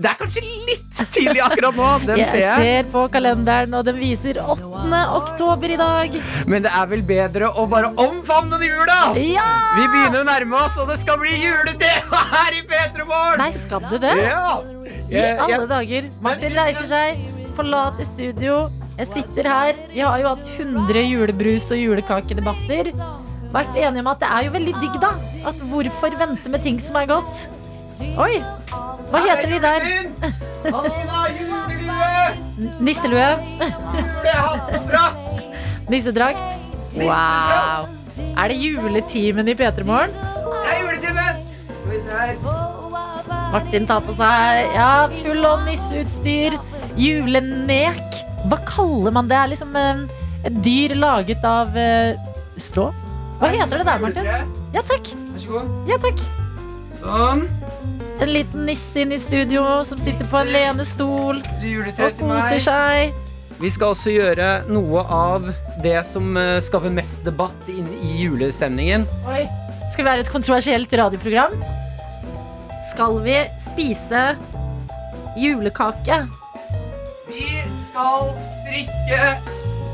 S2: Det er kanskje litt tidlig akkurat nå, den
S3: Jeg
S2: ser jeg.
S3: ser på kalenderen, og den viser 8. oktober i dag.
S2: Men det er vel bedre å bare omfavne jula!
S3: Ja!
S2: Vi begynner å nærme oss, og det skal bli juletema her i P3 Morgen!
S3: Nei, skal det det?
S2: Ja.
S3: I alle dager. Martin reiser seg, forlater studio. Jeg sitter her. Vi har jo hatt 100 julebrus- og julekakedebatter. Vært enige om at det er jo veldig digg, da. At hvorfor vente med ting som er godt? Oi! Hva heter de der? Nisselue? Nissedrakt? Wow. Er det juletimen i P3 Morgen?
S2: Det er juletimen! Skal vi se her.
S3: Martin tar på seg ja, full on nisseutstyr. Julenek. Hva kaller man det? Det er liksom eh, et dyr laget av eh, strå. Hva heter det der, Martin? Ja takk.
S2: Vær så god.
S3: Ja, takk.
S2: Sånn.
S3: En liten nisse inn i studio som sitter på en lenestol og koser seg.
S2: Vi skal også gjøre noe av det som eh, skaper mest debatt inn i julestemningen.
S3: Oi. Skal vi være et kontroversielt radioprogram? Skal vi spise julekake?
S2: Skal drikke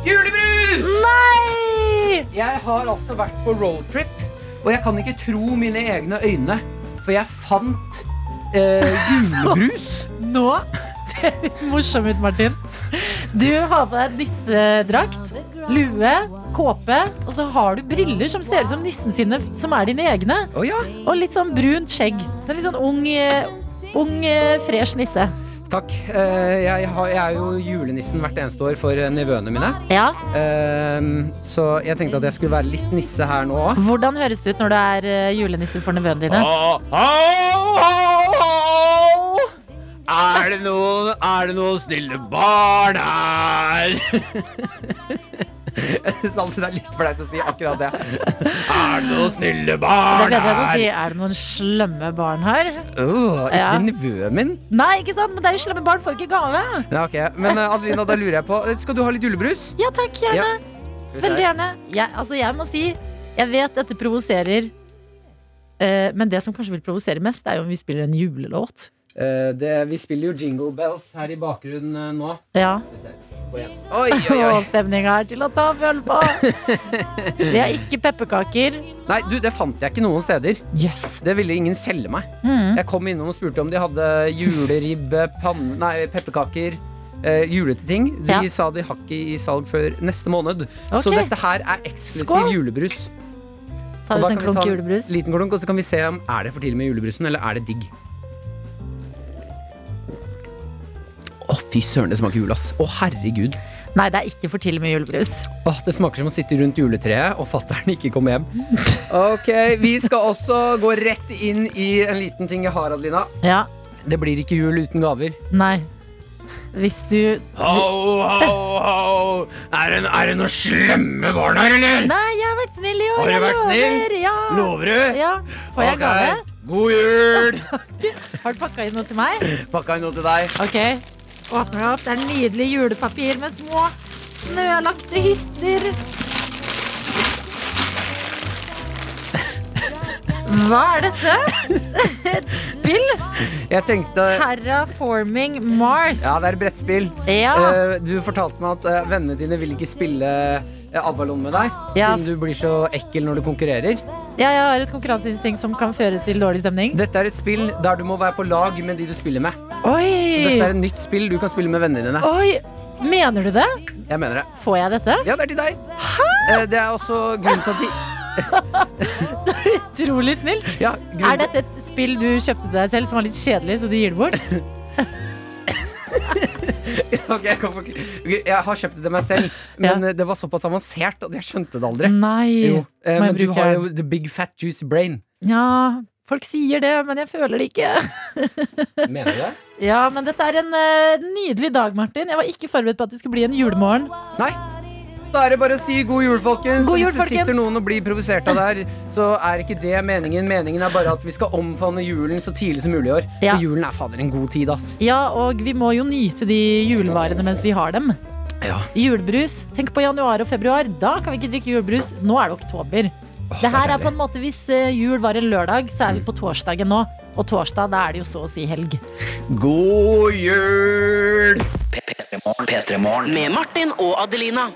S2: julebrus!
S3: Nei!
S2: Jeg har altså vært på roadtrip, og jeg kan ikke tro mine egne øyne. For jeg fant eh, julebrus.
S3: Nå ser litt morsom ut, Martin. Du har på deg nissedrakt, lue, kåpe, og så har du briller som ser ut som nissen sine, som er dine egne.
S2: Oh, ja.
S3: Og litt sånn brunt skjegg. En litt sånn ung, eh, ung eh, fresh nisse.
S2: Takk. Eh, jeg, er jo julenissen hvert eneste år for nivøene nevøene mine.
S3: Ja.
S2: Eh, så jeg tenkte at jeg skulle være litt nisse her nå òg.
S3: Hvordan høres det ut når du er eh, julenisse for nevøene dine?
S2: Er det noen, er det noen snille barn her? Jeg syns alltid det er litt flaut å si akkurat det. Er det noen snille
S3: Det er
S2: barn
S3: bedre å si? 'er det noen slemme barn her'?
S2: Åh, ikke
S3: Ja.
S2: til nevøen min?
S3: Nei, ikke sant? Men det er jo slemme barn, får ikke gave.
S2: Ja, okay. Men eh, Adelina, da lurer jeg på Skal du ha litt julebrus?
S3: Ja takk, gjerne.
S2: Ja.
S3: Veldig gjerne. Jeg, altså, jeg må si, jeg vet dette provoserer. eh, men det som kanskje vil provosere mest, er jo om vi spiller en julelåt.
S2: Eh, det, vi spiller jo Jingle Bells her i bakgrunnen eh, nå.
S3: Ja.
S2: Oi, oi, oi.
S3: Og stemninga er til å ta føl på. Vi har ikke pepperkaker.
S2: Nei, du, det fant jeg ikke noen steder.
S3: Yes.
S2: Det ville ingen selge meg.
S3: Mm.
S2: Jeg kom innom og spurte om de hadde juleribbe, panne, nei, pepperkaker. Eh, julete ting. De
S3: Ja.
S2: sa de har ikke i salg før neste måned. Så dette her er eksklusiv
S3: Skål.
S2: julebrus. Tar vi
S3: oss en klunk julebrus.
S2: Liten klunk, og så kan vi se om er det for tidlig med julebrusen, eller er det digg. Å, fy søren, det smaker jul, ass. Å, herregud.
S3: Nei, det er ikke for tidlig med julebrus.
S2: Oh, det smaker som å sitte rundt juletreet, og fattern ikke komme hjem. Ok, Vi skal også gå rett inn i en liten ting jeg har, Adelina.
S3: Ja.
S2: Det blir ikke jul uten gaver.
S3: Nei. Hvis du
S2: Ho, ho, ho! Er det, er det noen slemme barn her, eller?
S3: Nei, jeg har vært snill i år.
S2: Har du vært snill?
S3: Ja.
S2: Lover du?
S3: Ja. Får jeg
S2: okay.
S3: gave?
S2: God jul!
S3: Har du pakka inn noe til meg?
S2: Pakka inn noe til deg.
S3: Ok. Åpner det opp. Det er nydelig julepapir med små snølagte hytter. Hva er dette? Et spill?
S2: Jeg tenkte
S3: Terraforming Mars.
S2: Ja, det er et brettspill.
S3: Ja.
S2: Eh, du fortalte meg at eh, vennene dine vil ikke spille eh, Avalon med deg,
S3: Ja.
S2: siden du blir så ekkel når du konkurrerer.
S3: Ja, jeg har et konkurranseinstinkt som kan føre til dårlig stemning.
S2: Dette er et spill der du må være på lag med de du spiller med. Så dette er et nytt spill du kan spille med vennene dine.
S3: Oi! Mener du det?
S2: Jeg mener det.
S3: Får jeg dette?
S2: Ja, det er til deg. Hæ? Det er også grunnen til at de
S3: Utrolig snill.
S2: ja,
S3: Er dette et spill du kjøpte deg selv som var litt kjedelig, så du gir det bort?
S2: Ok, jeg, kan forkl- jeg har kjøpt det til meg selv, men ja. det var såpass avansert at jeg skjønte det aldri.
S3: Nei.
S2: Jo, eh, men du har jo the big fat juicy brain.
S3: Ja, folk sier det, men jeg føler det ikke.
S2: Mener du det?
S3: Ja, men dette er en eh, nydelig dag, Martin. Jeg var ikke forberedt på at det skulle bli en julemorgen.
S2: Nei. Da er det bare å si god jul, folkens.
S3: God jul,
S2: Hvis det sitter
S3: folkens.
S2: noen og blir provosert av det her, så er ikke det meningen. Meningen er bare at vi skal omfavne julen så tidlig som mulig i år.
S3: Ja.
S2: For julen er fader en god tid, ass.
S3: Ja, og vi må jo nyte de julevarene mens vi har dem.
S2: Ja.
S3: Julebrus. Tenk på januar og februar. Da kan vi ikke drikke julebrus. Nå er det oktober. det her er på en måte Hvis eh, jul var en lørdag, så er vi på torsdagen nå. Og torsdag, da er det jo så å si helg.
S2: God jul!
S4: P3morgen.
S5: Med Martin og Adelina.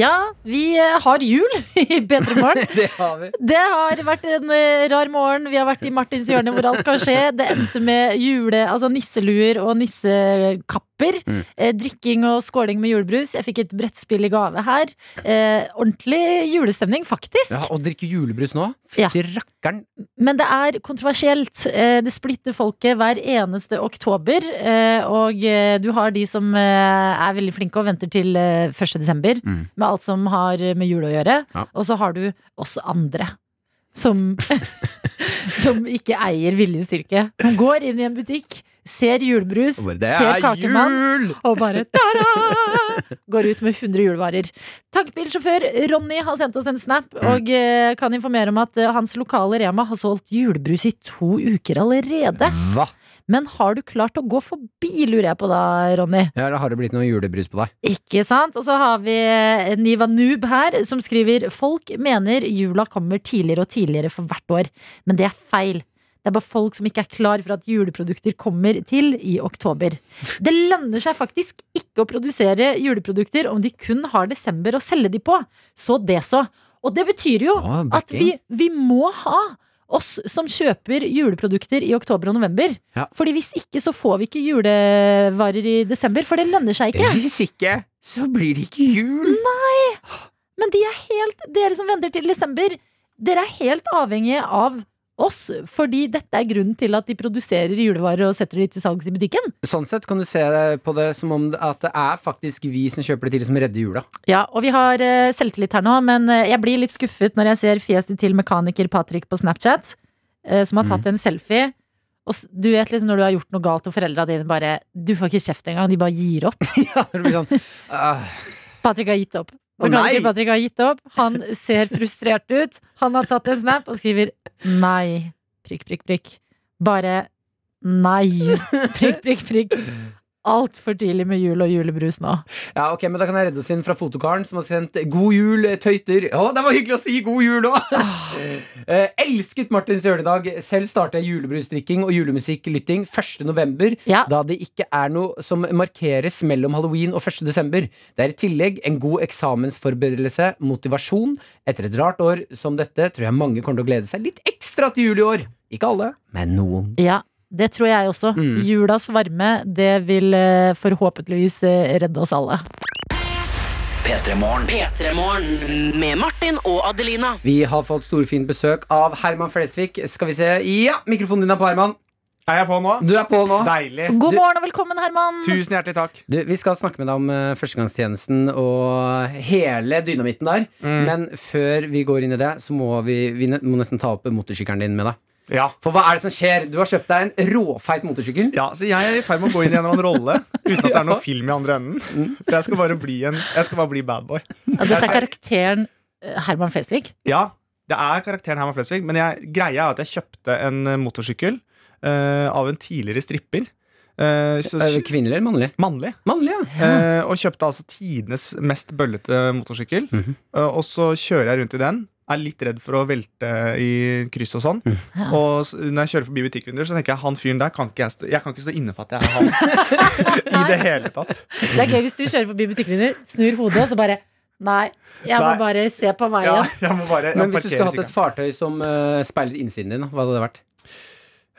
S3: Ja, vi eh, har jul i P3 Morgen.
S2: Det har vi.
S3: Det har vært en eh, rar morgen. Vi har vært i Martins hjørne hvor alt kan skje. Det endte med jule, altså nisseluer og nissekapper. Eh, drikking og skåling med julebrus. Jeg fikk et brettspill i gave her. Eh, ordentlig julestemning, faktisk.
S2: Ja, Å drikke julebrus nå?
S3: Ja.
S2: Rakkeren.
S3: Men det er kontroversielt. Eh, det splitter folket hver eneste oktober. Eh, og du har de som er veldig flinke og venter til eh, 1. desember
S2: Mm.
S3: med alt som har med jul å gjøre.
S2: Ja.
S3: Og så har du oss andre. Som, som ikke eier viljestyrke. Som går inn i en butikk, ser julebrus, ser
S2: er
S3: kakemann
S2: jul!
S3: og bare ta-da! Går ut med 100 julevarer. Tankbilsjåfør Ronny har sendt oss en snap
S2: Mm.
S3: og eh, kan informere om at eh, hans lokale Rema har solgt julebrus i to uker allerede.
S2: Hva?
S3: Men har du klart å gå forbi, lurer jeg på da, Ronny?
S2: Ja, eller har det blitt noe julebrus på deg?
S3: Ikke sant? Og så har vi eh, Niva Noob her, som skriver Folk mener jula kommer tidligere og tidligere for hvert år, men det er feil. Det er bare folk som ikke er klar for at juleprodukter kommer til i oktober. Det lønner seg faktisk ikke å produsere juleprodukter om de kun har desember å selge de på. Så det så. Og det betyr jo at vi, vi må ha oss som kjøper juleprodukter i oktober og november.
S2: Ja.
S3: Fordi hvis ikke så får vi ikke julevarer i desember, for det lønner seg ikke.
S2: Hvis ikke, så blir det ikke jul. Nei!
S3: Men de er helt, dere som venter til desember, dere er helt avhengige av oss, fordi dette er grunnen til at de produserer julevarer og setter de til salgs i butikken.
S2: Sånn sett kan du se på det som om at det er faktisk vi som kjøper det til som redder jula.
S3: Ja, og vi har eh, selvtillit her nå, men eh, jeg blir litt skuffet når jeg ser fjeset til mekaniker Patrick på Snapchat, eh, som har tatt en selfie. Og du vet liksom når du har gjort noe galt, og foreldra dine bare Du får ikke kjeft engang, de bare gir opp.
S2: Ja, det blir sånn ah,
S3: Patrick har gitt opp.
S2: Nei!
S3: Mekaniker Patrick har gitt opp. Han ser frustrert ut. Han har tatt en snap og skriver nei. Prikk, prikk, prikk. Bare nei. Prikk, prikk, prikk. Altfor tidlig med jul og julebrus nå.
S2: Ja, ok, men Da kan jeg redde oss inn fra fotokaren, som har sendt 'God jul, tøyter'. Å, det var hyggelig å si 'god jul' òg! eh, elsket Martins hjørnedag. Selv startet jeg julebrusdrikking og julemusikklytting 1.11.,
S3: Ja.
S2: da det ikke er noe som markeres mellom halloween og 1.12. Det er i tillegg en god eksamensforberedelse, motivasjon. Etter et rart år som dette tror jeg mange kommer til å glede seg litt ekstra til jul i år. Ikke alle, men noen.
S3: Ja, det tror jeg også.
S2: Mm.
S3: Julas varme, det vil eh, forhåpentligvis eh, redde oss alle.
S4: P3morgen.
S5: P3morgen. Med Martin og Adelina.
S2: Vi har fått storfint besøk av Herman Flesvig. Skal vi se. Ja, mikrofonen din er på, Herman.
S8: Er jeg på nå?
S2: Du er på nå.
S8: Deilig.
S3: God morgen og velkommen, Herman!
S8: Tusen hjertelig takk.
S2: Du, vi skal snakke med deg om eh, førstegangstjenesten og hele dynamitten der.
S8: Mm.
S2: Men før vi går inn i det, så må vi, vi må nesten ta opp motorsykkelen din med deg.
S8: Ja.
S2: For hva er det som skjer? Du har kjøpt deg en råfeit motorsykkel.
S8: ja, så jeg er i ferd med å gå inn i en eller annen rolle uten at det er noe film i andre enden. For jeg skal bare bli en Jeg skal bare bli bad boy.
S3: Ja, dette er karakteren eh, Herman Flesvig.
S8: Ja, det er karakteren Herman Flesvig, men jeg, greia er at jeg kjøpte en eh, motorsykkel uh, av en tidligere stripper. Uh, så,
S2: Kvinnelig eller mannlig?
S8: mannlig.
S2: Mannlig, ja.
S8: uh, og kjøpte altså tidenes mest bøllete motorsykkel.
S2: Mm
S8: -hmm. uh, og så kjører jeg rundt i den. Er litt redd for å velte i kryss og sånn.
S2: Ja.
S8: Og når jeg kjører forbi butikkvinduer, så tenker jeg han fyren der kan ikke jeg stå, jeg kan ikke stå inne for at jeg er han. I det hele tatt.
S3: Det er gøy hvis du kjører forbi butikkvinduer, snur hodet, og så bare Nei, jeg må
S8: Nei.
S3: bare se på
S8: Ja,
S3: veien.
S8: jeg må bare jeg
S2: Men hvis du skulle hatt et fartøy som uh, speiler innsiden din, hva hadde det vært?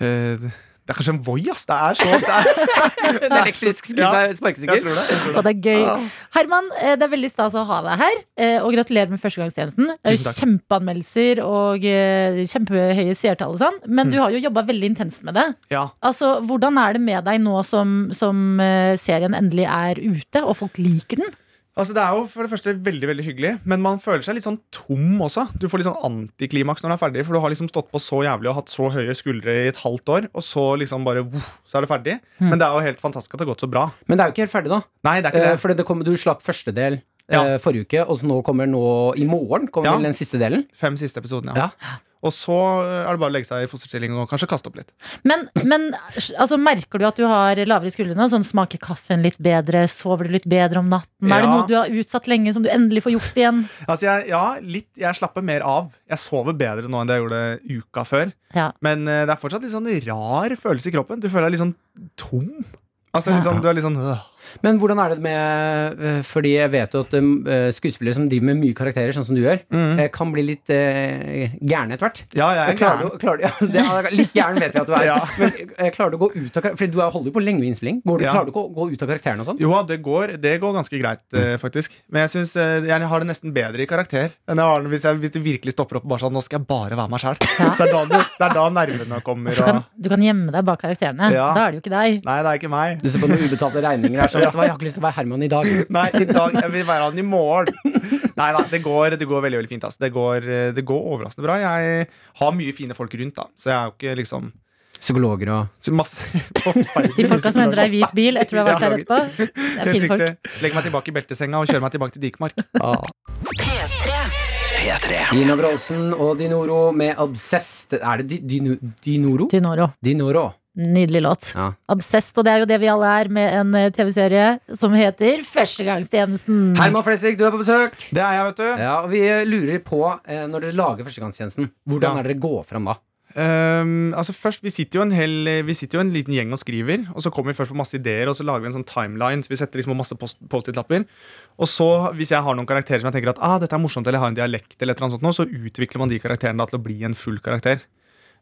S8: Eh, Det er kanskje en Voi, ass. Det er så det er,
S2: En elektrisk sparkesykkel?
S8: Ja, det.
S3: Og
S8: det.
S3: det er gøy. Herman, eh, det er veldig stas å ha deg her. eh, Og gratulerer med førstegangstjenesten. Det er jo kjempeanmeldelser og eh, kjempehøye seertall og sånn. Men
S8: Mm.
S3: du har jo jobba veldig intenst med det.
S8: Ja.
S3: Altså, Hvordan er det med deg nå som, som serien endelig er ute, og folk liker den?
S8: Altså, det er jo for det første veldig veldig hyggelig, men man føler seg litt sånn tom også. Du får litt sånn antiklimaks når du er ferdig, for du har liksom stått på så jævlig og hatt så høye skuldre i et halvt år, og så liksom bare voff, så er det ferdig. Men det er jo helt fantastisk at det har gått så bra.
S2: Men det er jo ikke helt ferdig, da.
S8: Nei, det er ikke
S2: Eh,
S8: det.
S2: Fordi det kom, du slapp første del eh,
S8: Ja.
S2: forrige uke, og så nå kommer nå i morgen kommer
S8: Ja.
S2: den siste delen.
S8: Fem siste episoden, ja.
S2: Ja.
S8: Og så er det bare å legge seg i fosterstilling og kanskje kaste opp litt.
S3: Men, men altså, merker du at du har lavere skuldrene? Sånn, smaker kaffen litt bedre? Sover du litt bedre om natten? Er det noe du har utsatt lenge, som du endelig får gjort igjen?
S8: Altså, jeg, ja, litt, jeg slapper mer av. Jeg sover bedre nå enn det jeg gjorde uka før.
S3: Ja.
S8: Men uh, det er fortsatt litt sånn rar følelse i kroppen. Du føler deg litt sånn tom. Altså, sånn, du er litt sånn øh.
S2: Men hvordan er det med eh, Fordi jeg vet jo at eh, skuespillere som driver med mye karakterer, sånn som du gjør,
S8: Mm.
S2: kan bli litt eh, gærne etter hvert.
S8: Ja, jeg er
S2: Klarer
S8: gæren.
S2: du, klarer du, ja, det er, litt gæren vet jeg at du er.
S8: Ja.
S2: Men klarer du å gå ut av Fordi For du er- holder jo på lenge med innspilling. Går du,
S8: Ja.
S2: Klarer du ikke å gå ut av karakteren og sånn?
S8: Jo, det går, det går ganske greit, mm. faktisk. Men jeg synes eh, jeg har det nesten bedre i karakter enn jeg har det hvis, jeg, hvis du virkelig stopper opp og bare sånn Nå skal jeg bare være meg sjæl.
S3: Ja.
S8: Det det, er da nervene kommer.
S3: Du, kan,
S8: Og,
S3: du kan gjemme deg bak karakterene.
S8: Ja.
S3: Da er det jo ikke deg.
S8: nei, det er ikke meg.
S2: Du ser på noen ubetalte regninger her, sånn vet du hva, jeg har ikke lyst til å være Herman i dag.
S8: Nei, i dag, jeg vil være han i morgen. Nei da, det går, det går veldig veldig fint. Altså. Det, går, eh, det går overraskende bra. Jeg har mye fine folk rundt, da så jeg er jo ikke liksom
S2: Psykologer og
S8: masse
S3: De folka som henter deg i hvit bil etter du har vært der etterpå. Det er fine folk.
S8: Legg meg tilbake i beltesenga og kjør meg tilbake til Dikmark.
S4: P3.
S2: Dina Wroldsen og Dinoro med Obsessed. Er det Dinoro?
S3: Dinoro.
S2: Dinoro.
S3: Nydelig låt.
S2: Ja.
S3: Obsessed, og det er jo det vi alle er med en eh, TV-serie som heter Førstegangstjenesten.
S2: Herman Flesvig, du er på besøk.
S8: Det er jeg, vet du.
S2: Ja, og Vi lurer på, eh, når dere lager førstegangstjenesten, hvordan
S8: Ja.
S2: er dere går fram da?
S8: Um, altså først, Vi sitter jo en hel Vi sitter jo en liten gjeng og skriver, og så kommer vi først på masse ideer, og så lager vi en sånn timeline. Så vi setter liksom masse post- Post-It-lapper. Og så, hvis jeg har noen karakterer som jeg tenker at ah, dette er morsomt, eller jeg har en dialekt, eller et eller annet sånt, nå, så utvikler man de karakterene da til å bli en full karakter.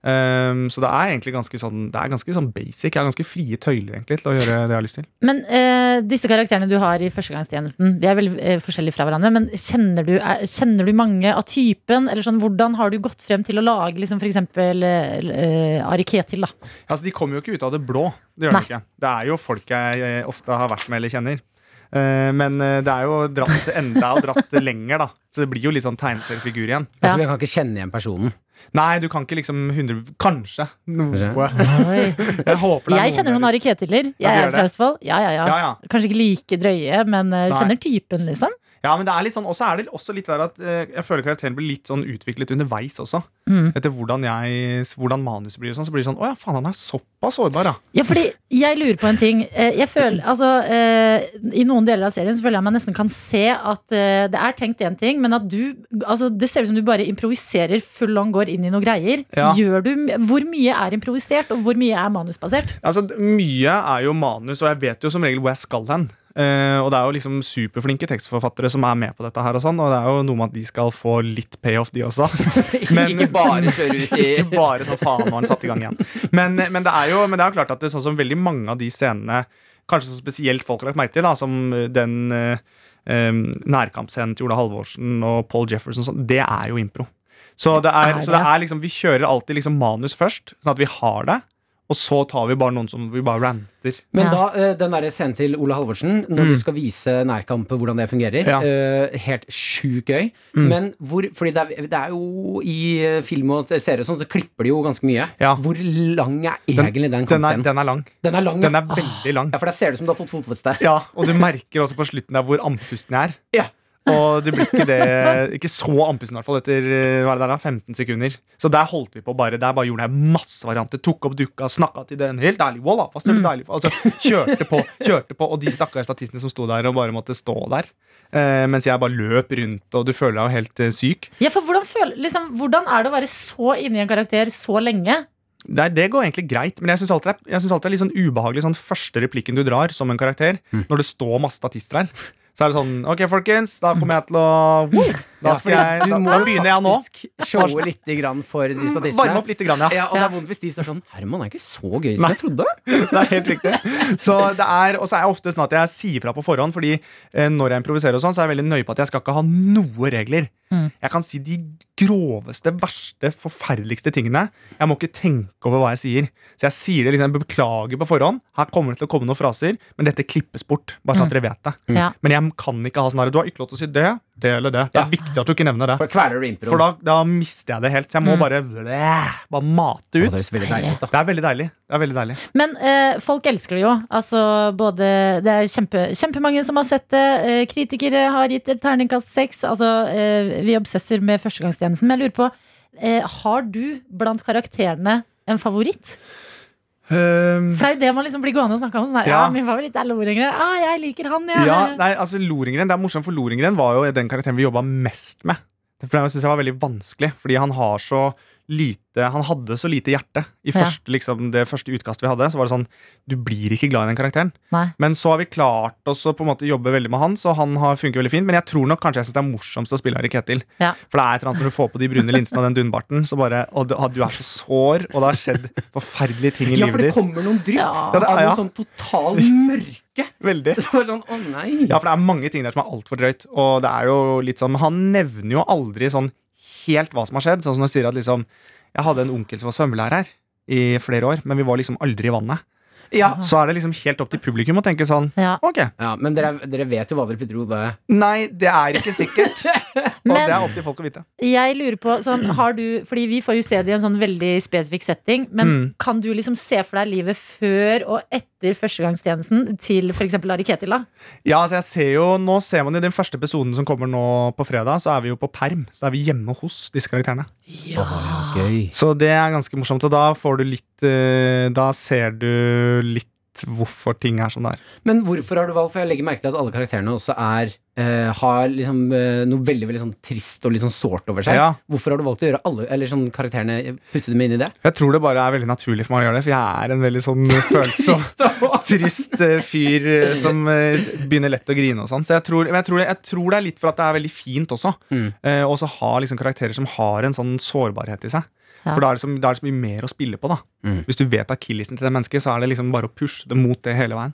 S8: Ehm, så det er egentlig ganske sånn Det er ganske sånn basic. Jeg har ganske frie tøyler egentlig til å gjøre det jeg har lyst til.
S3: Men uh, disse karakterene du har i Førstegangstjenesten, de er veldig uh, forskjellige fra hverandre. Men kjenner du, er, kjenner du mange av typen? Eller sånn, hvordan har du gått frem til å lage liksom, for eksempel eh, Ari Ketil? Da?
S8: Altså, De kommer jo ikke ut av det blå. Det gjør
S3: Nei.
S8: de ikke. Det er jo folk jeg eh, ofte har vært med eller kjenner. Eh, men eh, det er jo dratt enda og dratt lenger, da. Så det blir jo litt sånn tegneseriefigur igjen.
S3: Ja.
S2: Altså, Vi kan ikke kjenne igjen personen.
S8: Nei, du kan ikke liksom 100 Kanskje. Noe. Jeg håper det er
S3: Jeg kjenner noen. Ari Ketiler. Jeg er fra? Østfold. Ja, ja, ja.
S8: Ja, ja.
S3: Kanskje ikke like drøye, men eh, kjenner typen, liksom.
S8: Ja, men det er litt sånn Og så er det også litt der at eh, jeg føler karakteren blir litt sånn utviklet underveis også.
S3: Mm.
S8: Etter hvordan, jeg, hvordan manuset blir. Sånn, så blir det sånn Å ja, faen, han er såpass sårbar, ja.
S3: Ja, fordi jeg lurer på en ting. Eh, Jeg føler, altså, eh, I noen deler av serien så føler jeg man nesten kan se at eh, det er tenkt én ting, men at du altså, Det ser ut som du bare improviserer full on, går inn i noen greier.
S8: Ja.
S3: Gjør du, hvor mye er improvisert, og hvor mye er manusbasert?
S8: Altså, Mye er jo manus, og jeg vet jo som regel hvor jeg skal hen. Eh, og det er jo liksom superflinke tekstforfattere som er med på dette her, og sånn Og det er jo noe med at de skal få litt payoff, de også. Men-
S2: ikke bare kjøre ut i
S8: Ikke bare ta faen når han satt i gang igjen. Men, men, det er jo, men det er jo klart at det er sånn som veldig mange av de scenene, kanskje så spesielt folk har lagt merke til, da, som den uh, um, nærkampscenen til Ola Halvorsen og Paul Jefferson, sånn, det er jo impro. Så det er,
S3: Er
S8: så det
S3: det?
S8: er liksom, vi kjører alltid liksom manus først, sånn at vi har det. Og så tar vi bare noen som vi bare ranter.
S2: Men
S3: Ja.
S2: da, eh, den der scenen til Ola Halvorsen, når du skal vise nærkampet hvordan det fungerer,
S8: Mm. Ja.
S2: uh, helt sjukt gøy. Men hvor Fordi det er, det er jo i eh, film og serier og sånn, så klipper de jo ganske mye.
S8: Ja.
S2: Hvor lang er egentlig den
S8: Den
S2: kampscenen?
S8: den er lang.
S2: Den er lang,
S8: Den
S2: ja.
S8: er veldig lang.
S2: Ja, for der ser det ut som du har fått fotfeste.
S8: Ja, Og du merker også på slutten der hvor andpusten er.
S2: Ja.
S8: Og det blir ikke det Ikke så andpusten, i hvert fall, etter eh, hva er det der, da, 15 sekunder. Så der holdt vi på bare. Der bare gjorde jeg masse varianter. Tok opp dukka, snakka til den. Helt ærlig, voilà, hva ser du deilig for? Altså, kjørte på, kjørte på. Og de stakkars statistene som sto der og bare måtte stå der. Eh, mens jeg bare løp rundt, og du føler deg jo helt eh, syk.
S3: Ja, for hvordan, føler, liksom, hvordan er det å være så inni en karakter så lenge?
S8: Nei, det går egentlig greit, men jeg syns alltid, det er- jeg synes alltid det er litt sånn ubehagelig sånn første replikken du drar som en karakter, når det står masse statister her. Så er det sånn Ok, folkens, da kommer jeg til å! Da, skal jeg,
S2: du
S8: da,
S2: må
S8: da begynner jeg nå.
S2: showe litt grann for de statistene.
S8: Varme opp litt, grann, ja.
S2: Ja, og det er vondt hvis de står sånn Herman er ikke så gøy som
S8: Nei.
S2: jeg trodde.
S8: Det er helt riktig. Så det er, og så er jeg ofte sånn at jeg sier fra på forhånd, fordi eh, når jeg improviserer, og sånn, så er jeg veldig nøye på at jeg skal ikke ha noe regler. Jeg kan si de groveste, verste, forferdeligste tingene. Jeg må ikke tenke over hva jeg sier. Så jeg sier det liksom, jeg beklager på forhånd. Her kommer det til å komme noen fraser, men dette klippes bort. Bare så at dere vet det.
S3: Ja.
S8: Men jeg kan ikke ha sånn her Du har ikke lov til å si det, det eller det. Det er
S2: Ja.
S8: viktig at du ikke nevner det.
S2: For.
S8: For da, da mister jeg det helt. Så jeg må bare, bare mate
S2: Å,
S8: ut.
S2: det er veldig deilig.
S8: Det er veldig deilig. Det er veldig deilig.
S3: Men eh, folk elsker det jo. Altså, både, det er kjempe, kjempemange som har sett det. Eh, kritikere har gitt et terningkast seks. Altså, eh, vi obsesser med førstegangstjenesten. Men jeg lurer på, eh, har du blant karakterene en favoritt?
S8: Um,
S3: For det er jo det man liksom blir gående og snakke om. Sånn her, ja.
S8: Ja.
S3: min favoritt er Loringren. Ah, jeg liker han, jeg.
S8: Ja, nei, altså Loringren, Det er morsomt, for Loringren var jo den karakteren vi jobba mest med. For jeg synes jeg var veldig vanskelig, fordi han har så lite Han hadde så lite hjerte. I
S3: Ja.
S8: liksom, det første utkastet vi hadde, så var det sånn Du blir ikke glad i den karakteren.
S3: Nei.
S8: Men så har vi klart oss å på en måte jobbe veldig med han, så han har funker veldig fint. Men jeg tror nok kanskje jeg synes det er morsomst å spille Harry Ketil.
S3: Ja.
S8: For det er et eller annet når du får på de brune linsene og den dunbarten, så bare Og du, du er så sår, og det har skjedd forferdelige ting i
S2: Ja, for det kommer noen drypp
S3: Ja.
S8: Ja, det er-
S2: av noe sånn total mørke.
S8: Veldig.
S2: Det var sånn, å nei.
S8: Ja, for det er mange ting der som er altfor drøyt. Og det er jo litt sånn, han nevner jo aldri sånn helt hva som har skjedd. Sånn som han sier at liksom Jeg hadde en onkel som var svømmelærer i flere år, men vi var liksom aldri i vannet.
S2: Ja.
S8: Så er det liksom helt opp til publikum å tenke sånn
S3: Ja.
S8: Ok.
S2: ja, Men dere, dere vet jo hva dere putter i hodet.
S8: Nei, det er ikke sikkert. Og
S3: Men-
S8: det er opp til folk å vite.
S3: Jeg lurer på, sånn, har du Fordi vi får jo se det i en sånn veldig spesifikk setting. Men
S8: Mm.
S3: kan du liksom se for deg livet før og etter førstegangstjenesten til f.eks. Ari Ketila?
S8: Ja, altså jeg ser jo, Nå ser man jo den første episoden som kommer nå på fredag, så er vi jo på perm. Så er vi hjemme hos disse karakterene.
S2: Ja. Gøy.
S8: Så det er ganske morsomt, og da får du litt Da ser du litt hvorfor ting er som det er.
S2: Men hvorfor har du valgt For jeg legger merke til at alle karakterene også er eh, har liksom eh, noe veldig veldig sånn trist og litt sånn sårt over seg.
S8: Ja.
S2: Hvorfor har du valgt å gjøre alle Eller sånn karakterene Putte dem inn i det?
S8: Jeg tror det bare er veldig naturlig for meg å gjøre det, for jeg er en veldig sånn følsom, trist eh, fyr eh, som eh, begynner lett å grine og sånn. Så jeg tror, jeg, tror, jeg tror det er litt for at det er veldig fint også.
S2: Mm.
S8: Eh, og så ha liksom karakterer som har en sånn sårbarhet i seg.
S3: Ja.
S8: For da er, det så, da er det så mye mer å spille på. da
S2: Mm.
S8: Hvis du vet akillesen til det mennesket, så er det liksom bare å pushe det mot det hele veien.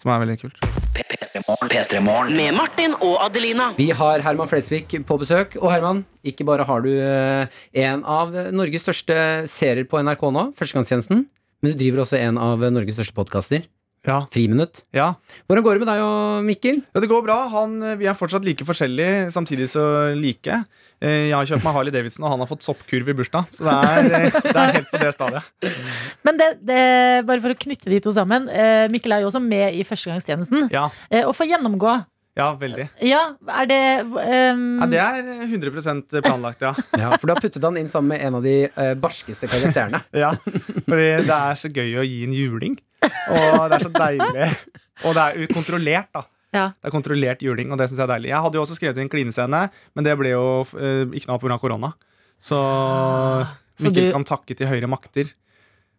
S8: Som er veldig kult.
S4: P3morgen. P3morgen.
S5: Med Martin og Adelina.
S2: Vi har Herman Flesvig på besøk. Og Herman, ikke bare har du eh, en av Norges største serier på NRK nå, Førstegangstjenesten, men du driver også en av Norges største podkaster,
S8: Ja,
S2: Friminutt.
S8: ja.
S2: Hvordan går det med deg og Mikkel?
S8: Ja, det går bra. Han, eh, vi er fortsatt like forskjellige, samtidig så like. Eh, Jeg har kjøpt meg Harley Davidson, og han har fått soppkurv i bursdag. Så det er, eh, det er helt på det stadiet.
S3: Men det, det, bare for å knytte de to sammen. Eh, Mikkel er jo også med i førstegangstjenesten.
S8: Ja,
S3: Eh, og får gjennomgå.
S8: ja veldig.
S3: Ja, er det um...
S8: Ja, det er 100% planlagt, ja.
S2: Ja, For du har puttet han inn sammen med en av de barskeste karakterene.
S8: ja. Fordi det er så gøy å gi en juling. Og det er så deilig. Og det er kontrollert, da.
S3: Ja.
S8: Det er kontrollert juling, og det syns jeg er deilig. Jeg hadde jo også skrevet inn klinescene, men det ble jo eh, ikke noe av pga. korona. Så,
S3: Så
S8: Mikkel
S3: du-
S8: kan takke til høyre makter.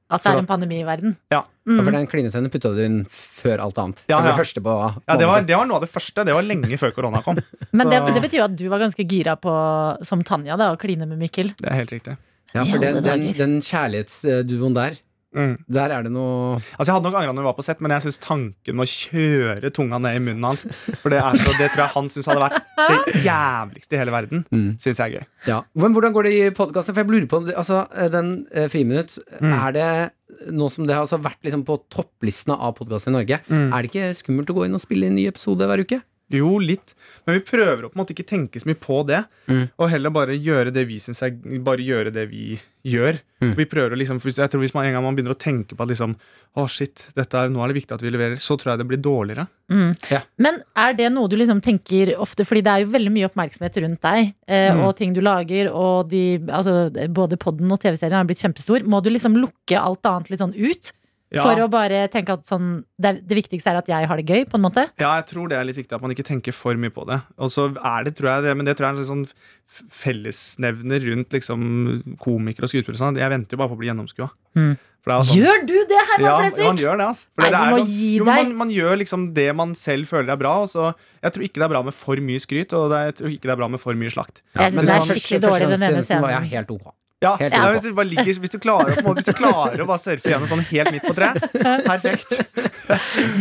S3: At det er en pandemi i verden?
S8: Ja.
S3: Mm.
S2: Ja, For den klinescenen putta du inn før alt annet.
S8: Ja,
S2: Det var
S8: ja.
S2: det på
S8: Ja, det var, det var noe av det første. Det var lenge før korona kom.
S3: Men det, det betyr jo at du var ganske gira på, som Tanja, da, å kline med Mikkel.
S8: Det er helt riktig.
S2: Ja, for den, den, den kjærlighetsduoen der,
S8: Mm.
S2: der er det noe
S8: Altså Jeg hadde nok angra når vi var på sett, men jeg syns tanken med å kjøre tunga ned i munnen hans For det, er så, det tror jeg han syns hadde vært det jævligste i hele verden.
S2: Mm.
S8: Synes jeg er gøy.
S2: Ja. Men hvordan går det i podkasten? For jeg lurer på altså, Den eh, Friminutt,
S8: Mm.
S2: er det nå som det har altså vært liksom på topplistene av podkaster i Norge,
S8: Mm.
S2: er det ikke skummelt å gå inn og spille en ny episode hver uke?
S8: Jo, litt. Men vi prøver å på en måte ikke tenke så mye på det.
S2: Mm.
S8: Og heller bare gjøre det vi syns er Bare gjøre det vi gjør.
S2: Mm.
S8: Vi prøver å liksom for Jeg tror Hvis man en gang man begynner å tenke på at liksom Å shit, dette er, nå er det viktig at vi leverer, så tror jeg det blir dårligere.
S3: Mm.
S2: Ja.
S3: Men er det noe du liksom tenker ofte, fordi det er jo veldig mye oppmerksomhet rundt deg, eh,
S8: Mm.
S3: og ting du lager, og de, altså, både podden og TV-serien har blitt kjempestor. Må du liksom lukke alt annet litt sånn ut?
S8: Ja.
S3: For å bare tenke at sånn det, det viktigste er at jeg har det gøy, på en måte?
S8: Ja, jeg tror det er litt viktig at man ikke tenker for mye på det. Og så er det, tror jeg, det, men det tror jeg er en sånn fellesnevner rundt liksom komikere og skuespillere. Sånn. Jeg venter jo bare på å bli gjennomskua.
S3: Mm.
S8: For For det er sånn-
S3: Gjør du det, Herman
S8: ja, man gjør det, altså.
S3: Nei,
S8: det
S3: du
S8: er
S3: må
S8: sånn-
S3: gi
S8: jo,
S3: deg.
S8: Man, man gjør liksom det man selv føler er bra. Og så, jeg tror ikke det er bra med for mye skryt, og det er, jeg tror ikke det er bra med for mye slakt.
S3: Jeg synes det er skikkelig dårlig, den ene
S2: scenen. var jeg helt ok.
S8: Ja, ja, hvis, du bare ligger, hvis, du klarer, hvis du klarer å bare surfe gjennom sånn helt midt på tre, perfekt.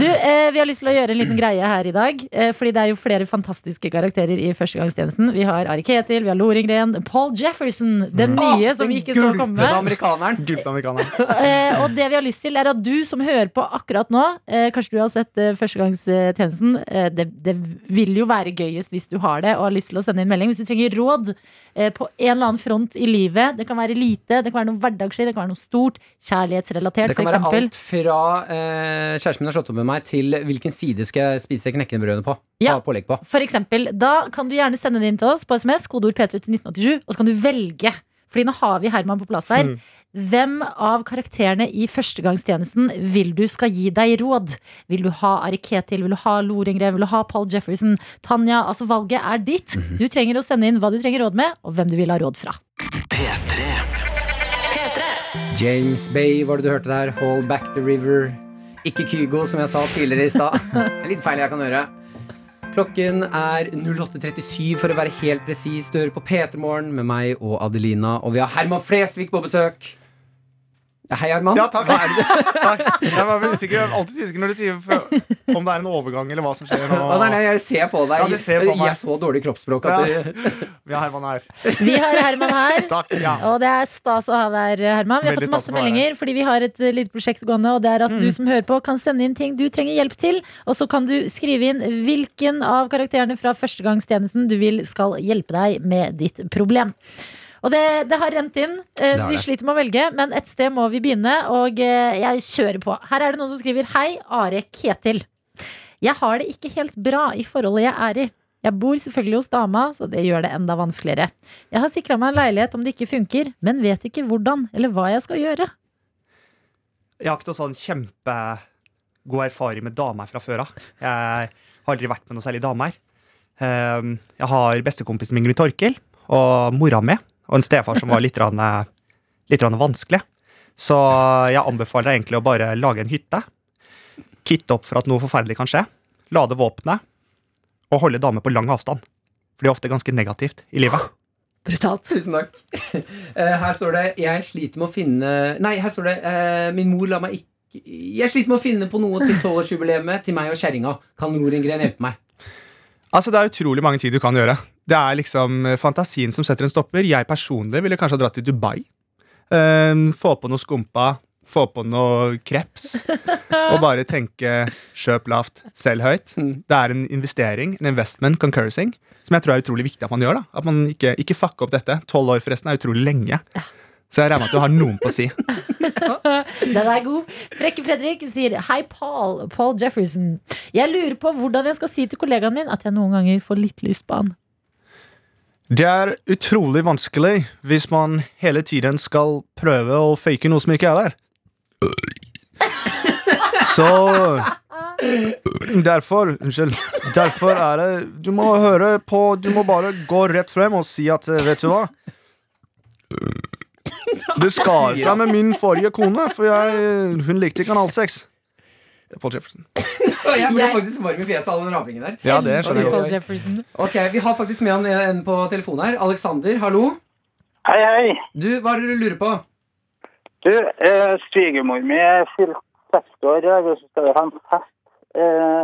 S3: Du, eh, Vi har lyst til å gjøre en liten greie her i dag. Eh, fordi det er jo flere fantastiske karakterer i førstegangstjenesten. Vi har Ari Ketil, vi har Loringren, Paul Jefferson, den nye som vi ikke så komme.
S2: amerikaneren.
S8: Amerikaneren.
S3: Eh, og det vi har lyst til, er at du som hører på akkurat nå, eh, kanskje du har sett eh, førstegangstjenesten, eh, det, det vil jo være gøyest hvis du har det og har lyst til å sende inn melding. Hvis du trenger råd eh, på en eller annen front i livet, det kan være lite, det kan være noe hverdagslig, det kan være noe stort, kjærlighetsrelatert,
S2: Det kan være alt fra eh, kjæresten min har slått opp med meg, til hvilken side skal jeg spise knekkebrødene på.
S3: Ja.
S2: På.
S3: For eksempel, da kan du gjerne sende det inn til oss på SMS, kodeord P3 til 1987, og så kan du velge. Fordi nå har vi Herman på plass her.
S8: Mm.
S3: Hvem av karakterene i førstegangstjenesten vil du skal gi deg råd? Vil du ha Ari Ketil? Vil du ha Lorengren? Vil du ha Paul Jefferson? Tanja, altså valget er ditt.
S2: Mhm.
S3: Du trenger å sende inn hva du trenger råd med, og hvem du vil ha råd fra.
S2: James Bay var det du hørte der. Hold back the river. Ikke Kygo, som jeg sa tidligere i stad. Litt feil jeg kan gjøre. Klokken er 08.37 for å være helt presis. Du hører på P3 Morgen med meg og Adelina. Og vi har Herman Flesvig på besøk. Ja, Hei, Herman.
S8: Ja, takk.
S2: Hva er det?
S8: takk. Jeg var usikker, jeg er alltid usikker når du sier for- om det er en overgang eller hva som skjer nå.
S2: Å, nei, nei, jeg ser på deg.
S8: Ja, du ser på meg.
S2: Jeg er så dårlig kroppsspråk at
S8: Ja.
S2: du
S8: Vi har Herman her.
S3: Vi har Herman her.
S8: Takk. Ja.
S3: Og det er stas å ha deg her, Herman. Vi har
S8: Veldig
S3: fått masse meldinger fordi vi har et eh, lite prosjekt gående. Og det er at du som hører på, kan sende inn ting du trenger hjelp til. Og så kan du skrive inn hvilken av karakterene fra førstegangstjenesten du vil skal hjelpe deg med ditt problem. Og det, det har rent inn. Eh,
S2: har
S3: vi
S2: det.
S3: sliter med å velge, men et sted må vi begynne. Og eh, jeg kjører på. Her er det noen som skriver Hei, Are Ketil. Jeg har det ikke helt bra i forholdet jeg er i. Jeg bor selvfølgelig hos dama, så det gjør det enda vanskeligere. Jeg har sikra meg en leilighet om det ikke funker, men vet ikke hvordan eller hva jeg skal gjøre.
S8: Jeg har ikke noe sånn kjempegod erfaring med damer fra før av. Jeg har aldri vært med noe særlig damer. Um, Jeg har bestekompisen min Gry Torkel og mora mi og en stefar som var litt, rann, litt rann vanskelig. Så jeg anbefaler deg egentlig å bare lage en hytte. Kitte opp for at noe forferdelig kan skje. Lade våpenet. Og holde damer på lang avstand. For det er ofte ganske negativt i livet.
S3: Brutalt.
S2: Tusen takk. Eh, her står det 'Jeg sliter med å finne Nei, her står det eh, 'Min mor la meg ikke Jeg sliter med å finne på noe til tolvårsjubileet til meg og kjerringa. Kan Lorengren hjelpe meg?'
S8: Altså, Det er utrolig mange ting du kan gjøre. Det er liksom eh, fantasien som setter en stopper. Jeg personlig ville kanskje ha dratt til Dubai. Um, få på noe skumpa, få på noe kreps. og bare tenke kjøp lavt, selg høyt.
S2: Mm.
S8: Det er en investering, en investment concursing, som jeg tror er utrolig viktig at man gjør. da At man ikke, ikke fucker opp dette. Tolv år forresten er utrolig lenge. Så jeg regner med at du har noen på å si.
S3: Den er god. Frekke Fredrik sier Hei, Paul. Paul Jefferson. Jeg lurer på hvordan jeg skal si til kollegaen min at jeg noen ganger får litt lyst på han.
S8: Det er utrolig vanskelig hvis man hele tiden skal prøve å fake noe som ikke er der. Så Derfor Unnskyld. Derfor er det Du må høre på Du må bare gå rett frem og si at eh, Vet du hva? Det skar seg med min forrige kone, for jeg, hun likte Kanal 6. Det er Paul Jefferson.
S2: Jeg ble faktisk varm i fjeset av den rapingen der.
S8: Ja, det skjønner jeg godt.
S2: Ok, Vi har faktisk med han en på telefonen her. Alexander, hallo.
S7: Hei, hei.
S2: Du, Hva er det du lurer på?
S7: Du, eh, svigermor mi er fylt 60 år, og så skal vi ha en fest eh,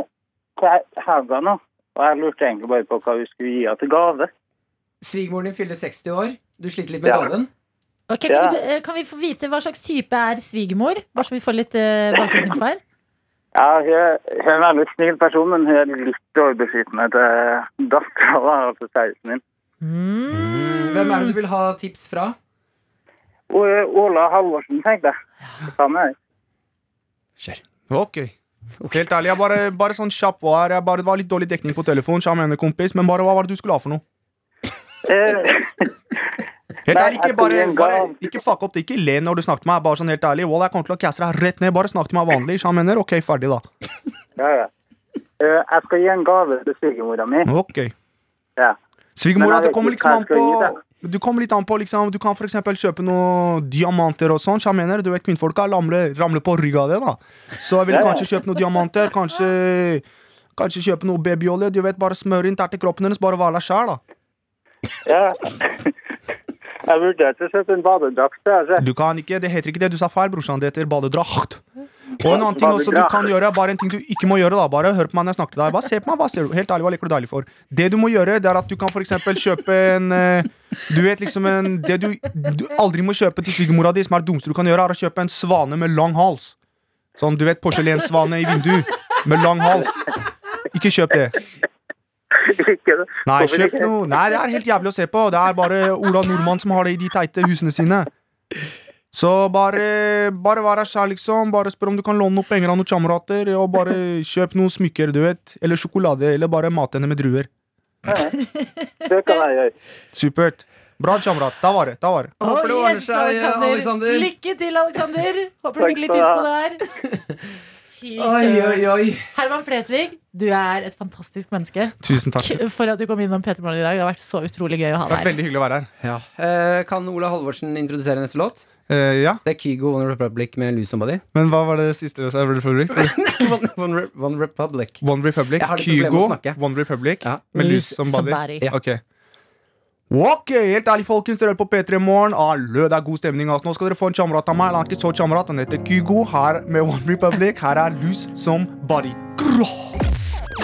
S7: til helga nå. Og jeg lurte egentlig bare på hva vi skulle gi henne til gave.
S2: Svigermoren din fyller 60 år. Du sliter litt med
S7: Ja.
S2: gaven.
S3: Okay, kan,
S7: Ja.
S3: du, eh, kan vi få vite hva slags type er svigermor? Bare så vi får litt eh, bakgrunnsinfo her.
S7: Ja, hun er, hun er en veldig snill person, men hun er litt overbeskyttende til dattera, altså kjæresten min.
S3: Mm.
S2: Hvem er det du vil ha tips fra?
S7: Åla eh, Ola Halvorsen, tenkte jeg. Ja. Kjør.
S8: Ok. Helt ærlig, jeg bare, bare sånn kjapp var. Jeg bare, det var litt dårlig dekning på telefonen, så jeg mener, kompis, men bare hva var det du skulle ha for noe? Helt ærlig, ikke bare, bare Ikke fuck opp det, ikke le når du snakker med meg. Bare sånn helt ærlig, Wall, jeg kommer til å caste deg rett ned. Bare snakk til meg vanlig. Så han mener ok, ferdig, da.
S7: ja, ja. Uh, jeg skal gi en gave til svigermora mi.
S8: Ok.
S7: Ja.
S8: Svigermora, det kommer liksom an på. Du kommer litt an på, liksom Du kan eksempel kjøpe noen diamanter og sånn. så Jeg mener, du vet, Kvinnfolka ramler, ramler på rygg av det. da Så jeg ville
S7: ja.
S8: kanskje kjøpe noen diamanter. Kanskje Kanskje kjøpe noe babyolje. Du vet, Bare smøre inn der til kroppen hennes. Bare der sjæl, da.
S7: Ja. Jeg vurderte å kjøpe en badedrakt.
S8: Du kan ikke, Det heter ikke det du sa feil, brorsan. Det heter badedrakt. Og en annen ting også du kan gjøre, bare en ting du ikke må gjøre. da Bare hør på meg når jeg snakker til deg. Bare se på meg, hva ser du? Helt ærlig, hva leker du deilig for? Det du må gjøre, det er at du kan eksempel kjøpe en eh, Du vet liksom en Det du, du aldri må kjøpe til svigermora di, som er det dummeste du kan gjøre, er å kjøpe en svane med lang hals. Sånn, du vet porselenssvane i vinduet med lang hals. Ikke kjøp det.
S7: Ikke det.
S8: Nei, kjøp noe. Nei, det er helt jævlig å se på. Det er bare Ola Nordmann som har det i de teite husene sine. Så bare, bare vær deg sjæl, liksom. Bare spør om du kan låne noe penger av noen kamerater. Og bare kjøp noen smykker, du vet. Eller sjokolade. Eller bare mat henne med druer.
S7: Det kan jeg gjøre.
S8: Supert. Bra, kamerat. Da var det. Da var det.
S2: Håper det ordner
S3: yes,
S2: seg, Alexander.
S3: Lykke til, Alexander. Håper du fikk litt
S7: skal
S3: på det her. Fy søren. Herman Flesvig, du er et fantastisk menneske.
S8: Tusen takk.
S3: For at du kom innom Peter Morgen i dag. Det har vært så utrolig gøy å ha deg
S8: er
S3: her.
S8: veldig hyggelig å være her.
S2: Ja. Eh, kan Ola Halvorsen introdusere neste låt?
S8: Eh, ja,
S2: Det er Kygo One Republic med Lose Somebody.
S8: Men hva var det siste du sa?
S2: One, One, Re- One Republic.
S8: One Republic. Kygo. One Republic.
S2: Ja.
S8: Med
S3: Lose
S8: Somebody.
S3: somebody.
S2: Ja.
S8: Ok Ok, helt ærlig folkens, dere hører på P3 Morgen. Allø, det er god stemning altså. Nå skal dere få en kamerat av meg. Han er ikke så kamerat, han heter Kygo Her med One Republic, her er Lus som body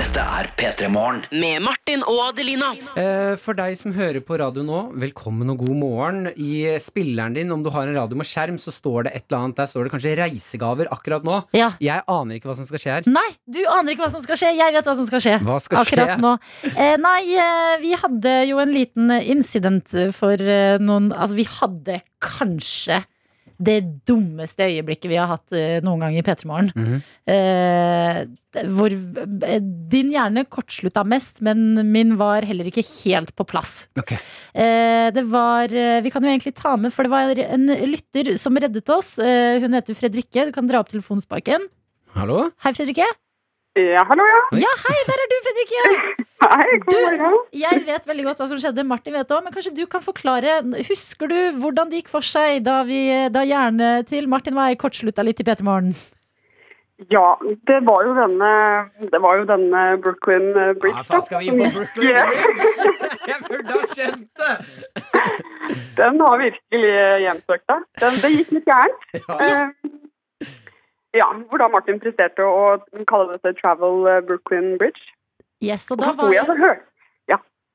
S4: Dette er P3 Morgen.
S5: Med Martin og Adelina.
S2: Eh, for deg som hører på radio nå, velkommen og god morgen. I spilleren din, om du har en radio med skjerm, så står det et eller annet Der står det kanskje reisegaver akkurat nå.
S3: Ja.
S2: Jeg aner ikke hva som skal skje her.
S3: Nei, du aner ikke hva som skal skje. Jeg vet hva som skal skje.
S2: Hva skal skje?
S3: Akkurat nå. Eh, nei, eh, vi hadde jo en liten incident for noen Altså, vi hadde kanskje det dummeste øyeblikket vi har hatt eh, noen gang i P3 Morgen.
S2: Mhm.
S3: eh, hvor eh, din hjerne kortslutta mest, men min var heller ikke helt på plass.
S2: Ok.
S3: Eh, det var eh, Vi kan jo egentlig ta med, for det var en lytter som reddet oss. Eh, hun heter Fredrikke. Du kan dra opp telefonsparken.
S2: Hallo?
S3: Hei, Fredrikke.
S9: Ja, hallo, ja.
S3: Ja, hei, der er du, Fredrikke!
S9: Hei, god morgen.
S3: Jeg vet veldig godt hva som skjedde. Martin vet òg, men kanskje du kan forklare. Husker du hvordan det gikk for seg da, vi, da hjernen til Martin Wei kortslutta litt i P3 Morgen?
S9: Ja, det var jo denne, det var jo denne Brooklyn eh, Bridge.
S2: Ja, faen, skal vi inn på Brooklyn Bridge? Jeg burde ha skjønt det!
S9: Den har virkelig gjensøkt hjemsøkt deg. Det gikk litt gærent. Eh, ja, hvor da Martin presterte å kalle dette Travel eh, Brooklyn Bridge.
S3: Yes, og da var
S9: jeg hørte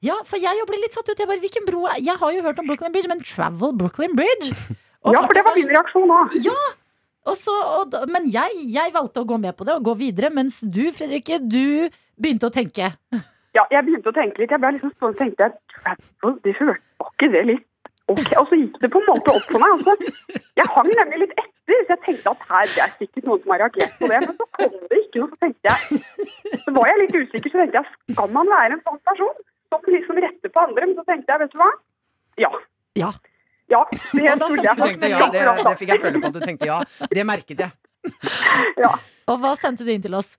S3: Ja, for jeg ble litt satt ut. Jeg bare, hvilken bro Jeg har jo hørt om Brooklyn Bridge, men Travel Brooklyn Bridge? Og
S9: Ja, for det var min reaksjon òg.
S3: Ja! Så, og, men jeg, jeg valgte å gå med på det og gå videre, mens du, Fredrikke, du begynte å tenke.
S9: Ja, jeg begynte å tenke litt. Jeg ble liksom stående og tenkte jeg, Travel, det hørte ikke det litt Ok, Og så gikk det på en måte opp for meg. Altså. Jeg hang nemlig litt etter, så jeg tenkte at her det er sikkert noen som har reagert på det. Men så kom det ikke noe, så tenkte jeg Så var jeg litt usikker, så tenkte jeg skal man være en sånn person som liksom retter på andre? Men så tenkte jeg, vet du hva? Ja.
S3: Ja.
S9: Ja, det
S3: Og da sendte
S9: jeg
S2: Du tenkte ja, det, det fikk jeg føle på at du tenkte ja. Det merket jeg.
S3: Og hva sendte du inn til oss?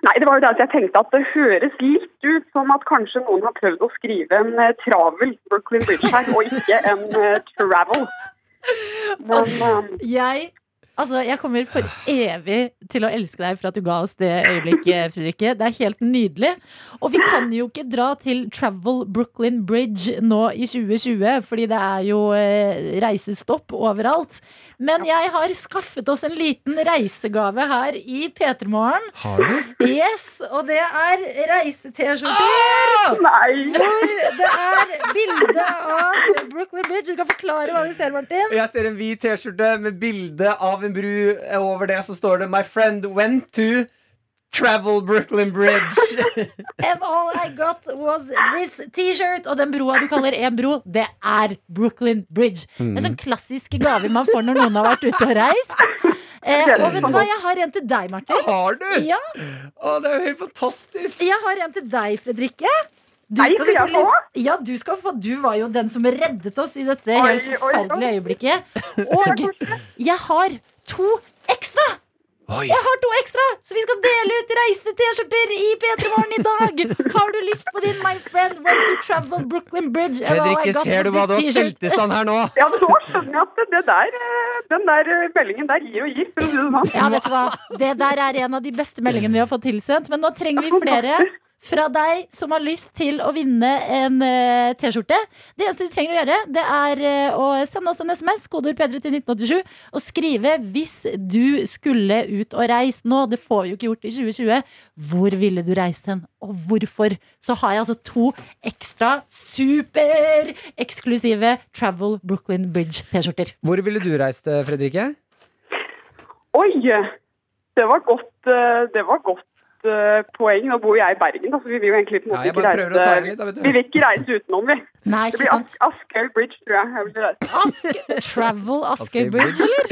S9: Nei, det var jo det at jeg tenkte at det høres litt ut som at kanskje noen har prøvd å skrive en eh, travel Brooklyn Bridge her, og ikke en uh, travel. Men um,
S3: Jeg, altså, jeg kommer for evig til å elske deg for at du ga oss det øyeblikket, Fredrikke. Det er helt nydelig. Og vi kan jo ikke dra til Travel Brooklyn Bridge nå i 2020, fordi det er jo eh, reisestopp overalt. Men jeg har skaffet oss en liten reisegave her i P3 Morgen.
S2: Har du?
S3: Yes, og det er reise-T-skjorter.
S9: nei.
S3: Hvor det er bilde av Brooklyn Bridge. Du kan forklare hva du ser, Martin.
S2: Jeg ser en hvit T-skjorte med bilde av en bru. Over det så står det 'My friend went to travel Brooklyn Bridge'.
S3: And all I got was this T-shirt. Og den broa du kaller en bro, det er Brooklyn Bridge. En sånn klassisk gave man får når noen har vært ute og reist. Eh, og vet du hva, jeg har en til deg, Martin.
S2: Har du?
S3: Ja,
S2: Å, det er jo helt fantastisk.
S3: jeg har en til deg, Fredrikke. Du
S9: Nei,
S3: skal selvfølgelig-
S9: få?
S3: Ja, du skal få. Du var jo den som reddet oss i dette helt forferdelige øyeblikket. Og jeg har to ekstra.
S1: Oi.
S3: Jeg har to ekstra, så vi skal dele ut reise-T-skjorter i P3 Morgen i dag. Har du lyst på din My Friend When to Travel Brooklyn Bridge?
S2: Fredrikke, ser du hva du har stelt i stand her nå?
S9: Ja, men nå skjønner jeg at det der, eh, den der eh, meldingen der gir og gir. For å si det sånn.
S3: Ja, vet du hva? Det der er en av de beste meldingene vi har fått tilsendt. Men nå trenger vi flere fra deg som har lyst til å vinne en eh, T-skjorte. Det eneste du trenger å gjøre, det er eh, å sende oss en SMS, kodeord P3 til 1987, og skrive hvis du skulle ut og reist nå. Det får vi jo ikke gjort i 2020. Hvor ville du reist hen, og hvorfor? Så har jeg altså to ekstra supereksklusive Travel Brooklyn Bridge-T-skjorter.
S2: Hvor ville du reist, eh, Fredrikke?
S9: Oi, det var godt, det var godt eh, poeng. Nå bor jeg i Bergen, så vi vil jo egentlig på en måte
S2: ja,
S9: ikke reise
S2: litt, da.
S9: Vi vil ikke reise utenom, vi.
S3: Nei,
S9: Det blir? As Askøy Bridge, tror jeg. jeg vil reise.
S3: Ask, travel Askøy
S2: Askøy
S3: Bridge, eller?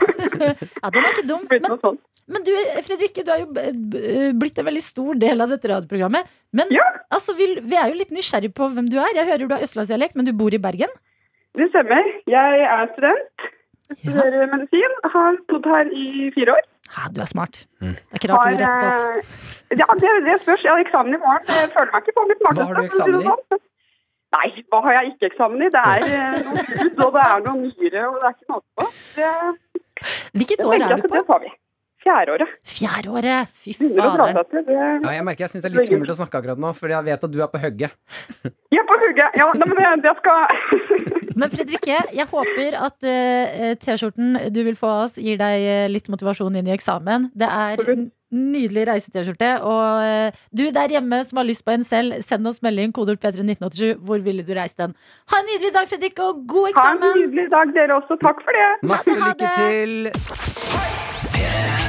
S3: ja, den er ikke dum. Men, men du, Fredrikke, du er jo blitt en veldig stor del av dette radioprogrammet. Men
S9: Ja.
S3: altså, vi, vi er jo litt nysgjerrig på hvem du er. Jeg hører du har østlandsdialekt, men du bor i Bergen.
S9: Det stemmer. Jeg er student. Jeg
S3: Ja.
S9: studerer medisin. Har bodd her i fire år.
S3: Ja, du er smart.
S2: Mm.
S3: Det er ikke rart
S9: Har,
S3: du rett på oss.
S9: eh, ja, det, det spørs. Jeg har eksamen i morgen. Jeg føler meg ikke på mitt smarteste.
S2: Hva har du eksamen i?
S9: sånn. Nei, hva har jeg ikke eksamen i? Det er eh, noe hud, og det er noe nyre, og det er ikke måte på. Det,
S3: Hvilket år er du på?
S9: det tar vi. Fjerdeåret.
S3: Fjerdeåret. Fy
S9: fader. til.
S2: Ja, jeg merker jeg syns det er litt skummelt å snakke akkurat nå, for jeg vet at du er på hugget.
S9: er på hugget. Ja, nei, men det, det skal
S3: Men Fredrikke, jeg håper at uh, T-skjorten du vil få av oss, gir deg eh, litt motivasjon inn i eksamen. Det er en nydelig reise-T-skjorte. Og du der hjemme som har lyst på en selv, send oss melding kodeord P3 1987. Hvor ville du reist den? Ha en nydelig dag, Fredrikke, og god eksamen!
S9: ha en nydelig dag, dere også. Takk for det.
S2: Masse
S3: Ha
S2: lykke
S3: det.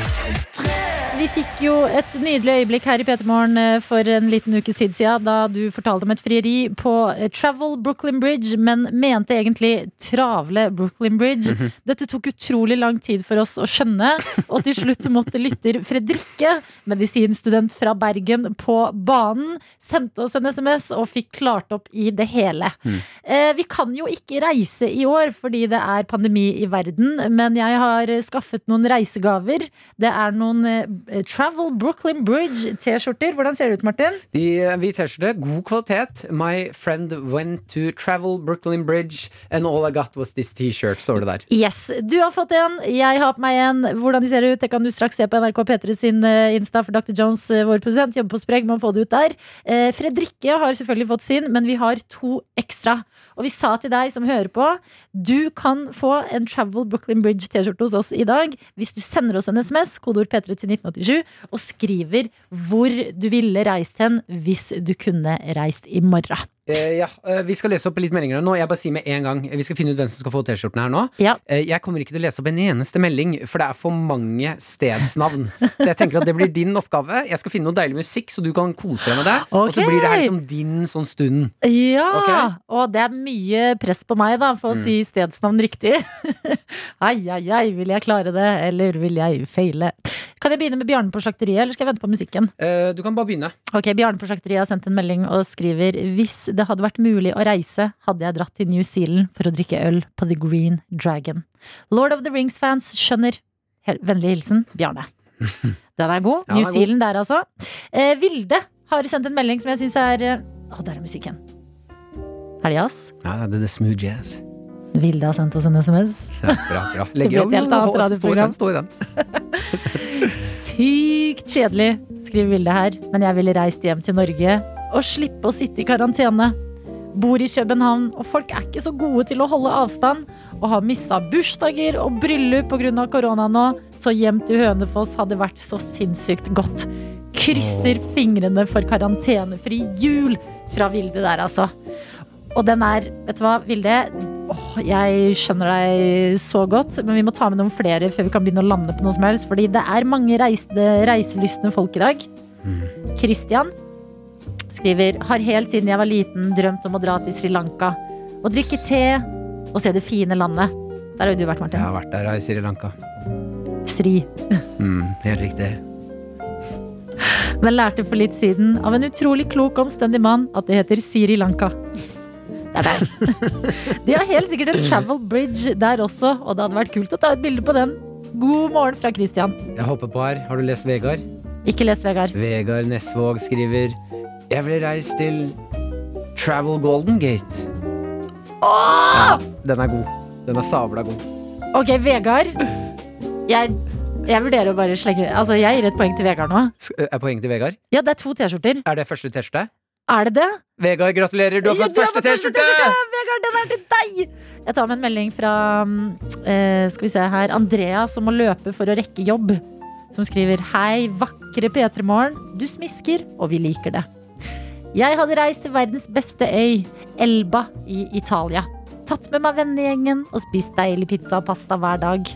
S2: Til!
S3: Vi fikk jo et nydelig øyeblikk her i P3 Morgen eh, for en liten ukes tid siden, da du fortalte om et frieri på eh, Travel Brooklyn Bridge, men mente egentlig travle Brooklyn Bridge. Dette tok utrolig lang tid for oss å skjønne, og til slutt måtte lytter Fredrikke, medisinstudent fra Bergen, på banen, sendte oss en SMS og fikk klart opp i det hele. Eh, Vi kan jo ikke reise i år fordi det er pandemi i verden, men jeg har skaffet noen reisegaver. Det er noen Travel Brooklyn Bridge T-skjorter. Hvordan ser det ut, Martin?
S2: De eh, hvit T-skjorte, god kvalitet. My friend went to travel Brooklyn Bridge, and all I got was this T-shirt, står det der.
S3: Yes, du har fått en, jeg har på meg en. Hvordan de ser ut, det kan du straks se på NRK P3 sin eh, Insta, for Dr. Jones, eh, vår produsent, jobber på spreng med å få det ut der. Eh, Fredrikke har selvfølgelig fått sin, men vi har to ekstra. Og vi sa til deg som hører på, du kan få en Travel Brooklyn Bridge T-skjorte hos oss i dag hvis du sender oss en SMS, kodeord P3 til 1987, og skriver hvor du ville reist hen hvis du kunne reist i morgen.
S2: Eh, ja, eh, Vi skal lese opp litt meldinger nå. Jeg bare sier med en gang Vi skal finne ut hvem som skal få T-skjorten her nå.
S3: Ja.
S2: Eh, jeg kommer ikke til å lese opp en eneste melding, for det er for mange stedsnavn. Så jeg tenker at det blir din oppgave. Jeg skal finne noe deilig musikk, så du kan kose deg med det. Og så blir det her liksom din sånn stund.
S3: Ja,
S2: Okay?
S3: og det er mye press på meg da For å si stedsnavn riktig Ai, ai, ai, vil jeg klare det Eller vil jeg feile Kan jeg begynne med Bjarne på slakteriet Eller skal jeg vente på musikken?
S2: Uh, du kan bare begynne.
S3: Ok, Bjarne på slakteriet har sendt en melding Og skriver Hvis det hadde vært mulig å reise Hadde jeg dratt til New Zealand For å drikke øl på The Green Dragon Lord of the Rings fans skjønner Vennlig hilsen, Bjarne Den er god,
S2: Ja,
S3: New
S2: er god.
S3: Zealand der altså eh, Vilde har sendt en melding som jeg synes er Å, oh, der er musikken Er det jazz?
S2: Ja, det er the smooth jazz.
S3: Vilde har sendt oss en SMS.
S2: Ja, bra, bra.
S3: Det helt annet radioprogram.
S2: Den.
S3: Sykt kjedelig, skriver Vilde her. Men jeg ville reist hjem til Norge og slippe å sitte i karantene. Bor i København, og folk er ikke så gode til å holde avstand. Og har mista bursdager og bryllup pga. korona nå, så hjem til Hønefoss hadde vært så sinnssykt godt. Krysser fingrene for karantenefri jul fra Vilde der, altså. Og den er, vet du hva, Vilde? Åh, jeg skjønner deg så godt, men vi må ta med noen flere før vi kan begynne å lande på noe som helst. Fordi det er mange reisende, reiselystne folk i dag. Christian skriver har helt siden jeg var liten drømt om å dra til Sri Lanka. Og drikke te og se det fine landet. Der har jo du vært, Martin.
S2: Jeg har vært der i Sri Lanka.
S3: Sri.
S2: Mm, helt riktig.
S3: Men lærte for litt siden av en utrolig klok, omstendig mann at det heter Sri Lanka. Det er deg. De har helt sikkert en travel bridge der også, og det hadde vært kult å ta et bilde på den. God morgen fra Christian.
S2: Jeg hopper på her. Har du lest Vegard?
S3: Ikke lest Vegard.
S2: Vegard Nesvåg skriver Jeg vil reise til Travel Golden Gate. Ja, den er god. Den er sabla god.
S3: Ok, Vegard. Jeg, jeg vurderer å bare slenge Altså, jeg gir et poeng til Vegard nå.
S2: Sk- Er poenget til Vegard?
S3: Ja, det er to T-skjorter.
S2: Er det første T-skjorte?
S3: Er det det?
S2: Vegard, gratulerer! Du har fått første T-skjorte!
S3: Vegard, den er til deg! Jeg tar med en melding fra eh, Skal vi se her Andrea, som må løpe for å rekke jobb. Som skriver Hei, vakre P3morgen. Du smisker, og vi liker det. Jeg hadde reist til verdens beste øy, Elba i Italia. Tatt med meg vennegjengen og spist deilig pizza og pasta hver dag.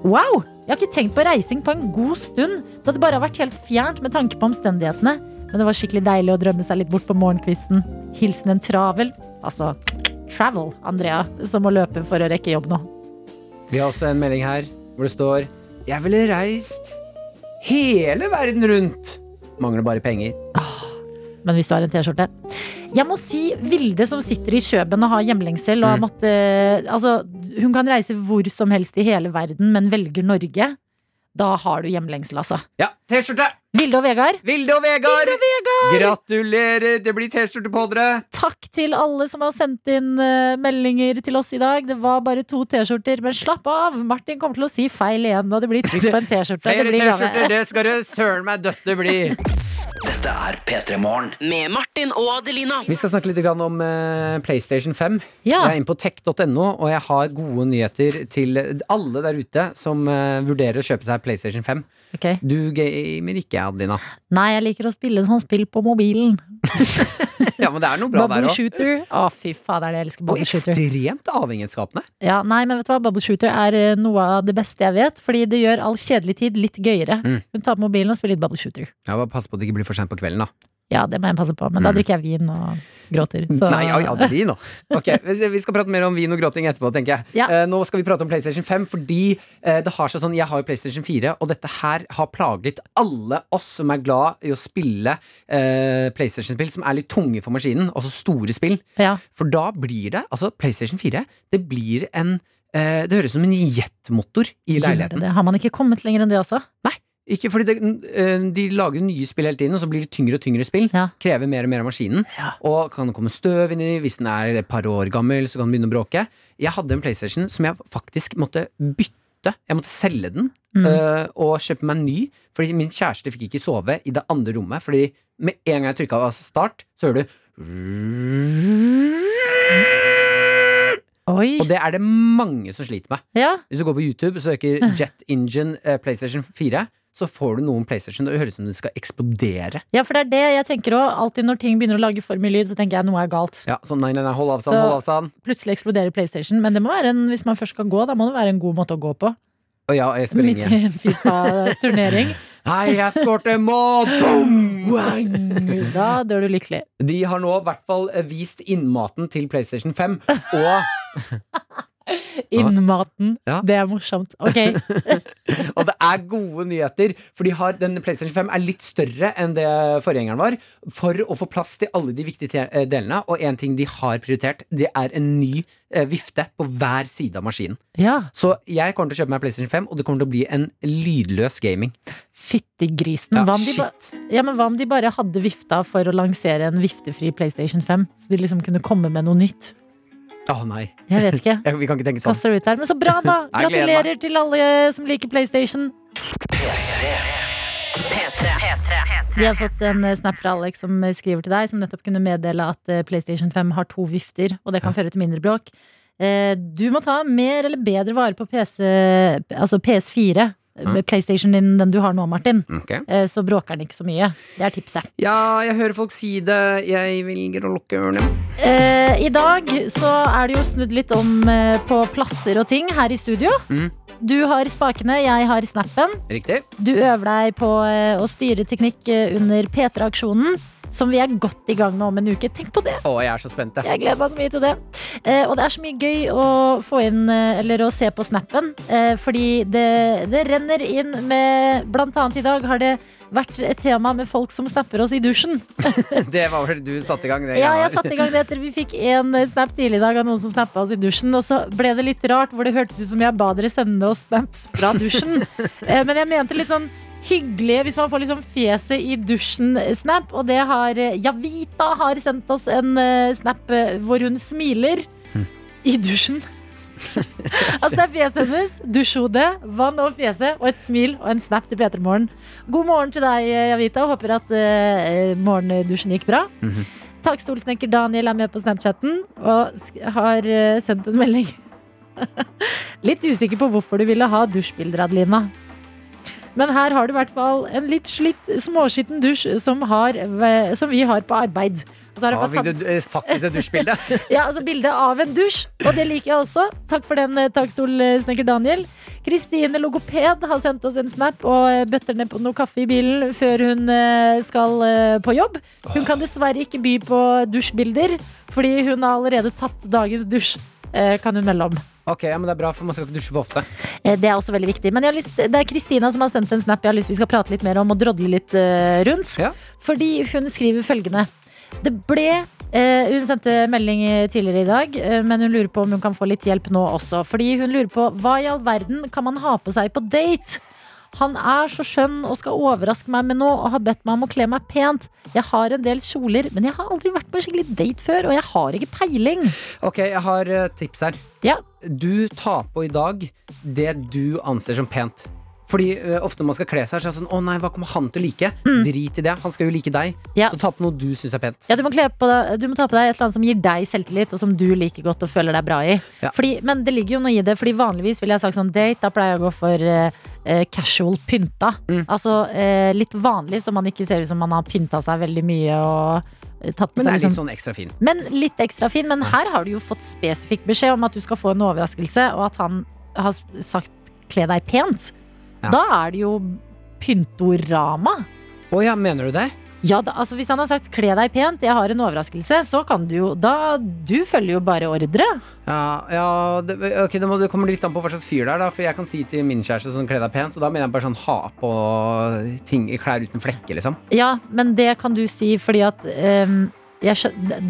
S3: Wow! Jeg har ikke tenkt på reising på en god stund. Det hadde bare vært helt fjernt med tanke på omstendighetene. Men det var skikkelig deilig å drømme seg litt bort på morgenkvisten. Hilsen en travel, altså travel, Andrea, som må løpe for å rekke jobb nå.
S2: Vi har også en melding her hvor det står Jeg ville reist hele verden rundt. Mangler bare penger.
S3: Men hvis du har en T-skjorte. Jeg må si Vilde som sitter i Kjøben og har hjemlengsel og har
S2: Mm.
S3: måttet Altså, hun kan reise hvor som helst i hele verden, men velger Norge. Da har du hjemlengsel, altså.
S2: Ja, T-skjorte!
S3: Vilde og Vegard,
S2: Vilde og Vegard! Gratulerer! Det blir T-skjorte på dere.
S3: takk til alle som har sendt inn eh, meldinger til oss i dag. Det var bare to T-skjorter, men slapp av! Martin kommer til å si feil igjen, og det blir trykk på en T-skjorte. Det
S2: Flere T-skjorter, det skal det søren meg døtte bli.
S4: Dette er P3 Morgen.
S5: Med Martin og Adelina.
S2: Vi skal snakke litt om eh, PlayStation 5.
S3: Ja.
S2: Jeg er inne på tech.no, og jeg har gode nyheter til alle der ute som eh, vurderer å kjøpe seg PlayStation 5.
S3: Ok.
S2: Du gamer ikke, Adelina.
S3: Nei, jeg liker å spille sånn spill på mobilen.
S2: Ja, men det er noe bra der
S3: Bubble
S2: òg.
S3: shooter. Å, fy fader, jeg elsker
S2: Og
S3: bubble shooter.
S2: ekstremt avhengighetsskapende.
S3: Ja, nei, men vet du hva? Bubble shooter er eh, noe av det beste jeg vet, fordi det gjør all kjedelig tid litt gøyere.
S2: Mm.
S3: Hun tar på mobilen og spiller litt bubble shooter.
S2: Ja, bare Pass på at det ikke blir for sent på kvelden, da.
S3: Ja, det må jeg passe på, men da
S2: Mm.
S3: drikker jeg vin og gråter. Så...
S2: Nei, ja, ja, blir nå. Ok, Vi skal prate mer om vin og gråting etterpå, tenker jeg.
S3: Ja.
S2: Eh, nå skal vi prate om PlayStation 5, fordi eh, det har seg sånn Jeg har jo PlayStation 4, og dette her har plaget alle oss som er glad i å spille eh, PlayStation-spill som er litt tunge for maskinen, altså store spill.
S3: Ja.
S2: For da blir det Altså, PlayStation 4, det blir en eh, Det høres ut som en jetmotor i leiligheten.
S3: det? Har man ikke kommet lenger enn det også?
S2: Ikke fordi det, eh, De lager nye spill hele tiden, og så blir det tyngre og tyngre spill.
S3: Ja.
S2: Krever mer og mer av maskinen. Og kan det komme støv inni. Hvis den er et par år gammel, så kan den begynne å bråke. Jeg hadde en PlayStation som jeg faktisk måtte bytte. Jeg måtte selge den
S3: Mm.
S2: øh, og kjøpe meg en ny. Fordi min kjæreste fikk ikke sove i det andre rommet. Fordi med en gang jeg trykka av start, så hører du
S3: Oi.
S2: Og det er det mange som sliter med.
S3: Ja.
S2: Hvis du går på YouTube og søker Jet Engine eh, PlayStation 4, så får du noen PlayStation det høres ut som det skal eksplodere.
S3: ja, for det er det jeg tenker òg. Alltid når ting begynner å lage for mye lyd, så tenker jeg noe er galt.
S2: Ja, så nei, nei, nei, hold avstand,
S3: Så-
S2: hold avstand.
S3: Plutselig eksploderer PlayStation, men det må være en, hvis man først skal gå, da må det være en god måte å gå på.
S2: Og ja, jeg spiller
S3: Midt i en Fifa-turnering.
S2: Nei, jeg skårte mål! Boom!
S3: Da dør du lykkelig.
S2: De har nå i hvert fall vist innmaten til PlayStation 5, og,
S3: Innmaten.
S2: Ja.
S3: Det er morsomt. Ok.
S2: og det er gode nyheter. For de har, den PlayStation 5 er litt større enn det forgjengeren var, for å få plass til alle de viktige eh, delene. Og en ting de har prioritert, det er en ny eh, vifte på hver side av maskinen.
S3: Ja.
S2: Så jeg kommer til å kjøpe meg PlayStation 5, og det kommer til å bli en lydløs gaming.
S3: Fytti grisen.
S2: Ja,
S3: hva, om de ja, men hva om de bare hadde vifta for å lansere en viftefri PlayStation 5? Så de liksom kunne komme med noe nytt?
S2: Å nei.
S3: Jeg vet ikke.
S2: Vi kan ikke tenke sånn.
S3: Kaster ut der. Men så bra, da! Gratulerer til alle som liker PlayStation. Vi har fått en eh, snap fra Alex som eh, skriver til deg, som nettopp kunne meddele at eh, PlayStation 5 har to vifter, og det kan føre til mindre bråk. Eh, Du må ta mer eller bedre vare på PC, altså PS4, med PlayStation din, den du har nå, Martin.
S2: Ok.
S3: Eh, Så bråker den ikke så mye. Det er tipset.
S2: Ja, jeg hører folk si det. Jeg velger å lukke ørene.
S3: Eh, I dag så er det jo snudd litt om eh, på plasser og ting her i studio.
S2: Mm.
S3: Du har spakene, jeg har snappen.
S2: Riktig.
S3: Du øver deg på å styre teknikk under P3-aksjonen. Som vi er godt i gang med om en uke. Tenk på det!
S2: Å, jeg er så spent, jeg.
S3: Jeg gleder meg så mye til det. Eh, og det er så mye gøy å få inn, eh, eller å se på snappen. Eh, fordi det, det renner inn med Blant annet i dag har det vært et tema med folk som snapper oss i dusjen.
S2: Det var vel du satte i gang det.
S3: Ja, jeg satte i gang det etter vi fikk en snap tidlig i dag av noen som snappa oss i dusjen. Og så ble det litt rart, hvor det hørtes ut som jeg ba dere sende oss snaps fra dusjen. Eh, Men jeg mente litt sånn hyggelig hvis man får liksom fjeset i dusjen-snap. Og det har eh, Javita har sendt oss en eh, snap eh, hvor hun smiler i dusjen. altså det er fjeset hennes, dusjhode, vann over fjeset og et smil og en snap til P3 Morgen. God morgen til deg, Javita. Javita. Håper at uh, morgendusjen gikk bra.
S2: Mhm.
S3: Takstolsnekker Daniel er med på Snapchatten og har uh, sendt en melding. litt usikker på hvorfor du ville ha dusjbilder, Adelina. Men her har du i hvert fall en litt slitt, småskitten dusj som, har, som vi har på arbeid. Og fått
S2: fikk du eh, faktisk et dusjbilde.
S3: ja, altså bilde av en dusj, og det liker jeg også. Takk for den, eh, takstolsnekker Daniel. Kristine Logoped har sendt oss en snap og eh, bøtter ned på noe kaffe i bilen før hun skal på jobb. Hun kan dessverre ikke by på dusjbilder, fordi hun har allerede tatt dagens dusj, kan hun melde om.
S2: Ok, ja, men Det er bra, for man skal ikke dusje for ofte.
S3: Eh, Det er også veldig viktig. Men jeg har lyst, det er Kristina som har sendt en snap jeg har lyst vi skal prate litt mer om og drodle litt eh, rundt.
S2: Ja.
S3: Fordi hun skriver følgende. Det ble uh, Hun sendte melding tidligere i dag, uh, men hun lurer på om hun kan få litt hjelp nå også. Fordi hun lurer på hva i all verden kan man ha på seg på date? Han er så skjønn og skal overraske meg med noe og har bedt meg om å kle meg pent. Jeg har en del kjoler, men jeg har aldri vært på en skikkelig date før, og jeg har ikke peiling.
S2: Ok, jeg har eh, tips her.
S3: Ja.
S2: Du tar på i dag det du anser som pent. Fordi ø, ofte når man skal kle seg, så er det sånn Å nei, hva kommer han til å like? Drit i det. Han skal jo like deg.
S3: Ja.
S2: Så ta på noe du syns er pent.
S3: Ja, du må, kle på deg, du må ta på deg et eller annet som gir deg selvtillit, og som du liker godt og føler deg bra i.
S2: Ja.
S3: Fordi, men det ligger jo noe i det, Fordi vanligvis ville jeg sagt sånn date, da pleier jeg å gå for eh, eh, casual pynta.
S2: Mm.
S3: Altså eh, litt vanlig, så man ikke ser ut som man har pynta seg veldig mye og eh, tatt
S2: Men det er litt
S3: liksom
S2: sånn ekstra fin.
S3: men litt ekstra fin. Men her har du jo fått spesifikk beskjed om at du skal få en overraskelse, og at han har sagt 'kle deg pent'.
S2: Ja.
S3: Da er det jo pyntorama.
S2: Å ja, mener du det?
S3: Ja, da, altså Hvis han har sagt 'kle deg pent', jeg har en overraskelse, så kan du jo Da Du følger jo bare ordre.
S2: Ja, ja det, ok, det, må, det kommer litt an på hva slags fyr det er. Da, for jeg kan si til min kjæreste sånn kle deg pent, og da mener jeg bare sånn ha på ting, klær uten flekker, liksom.
S3: Ja, men det kan du si fordi at ehm, jeg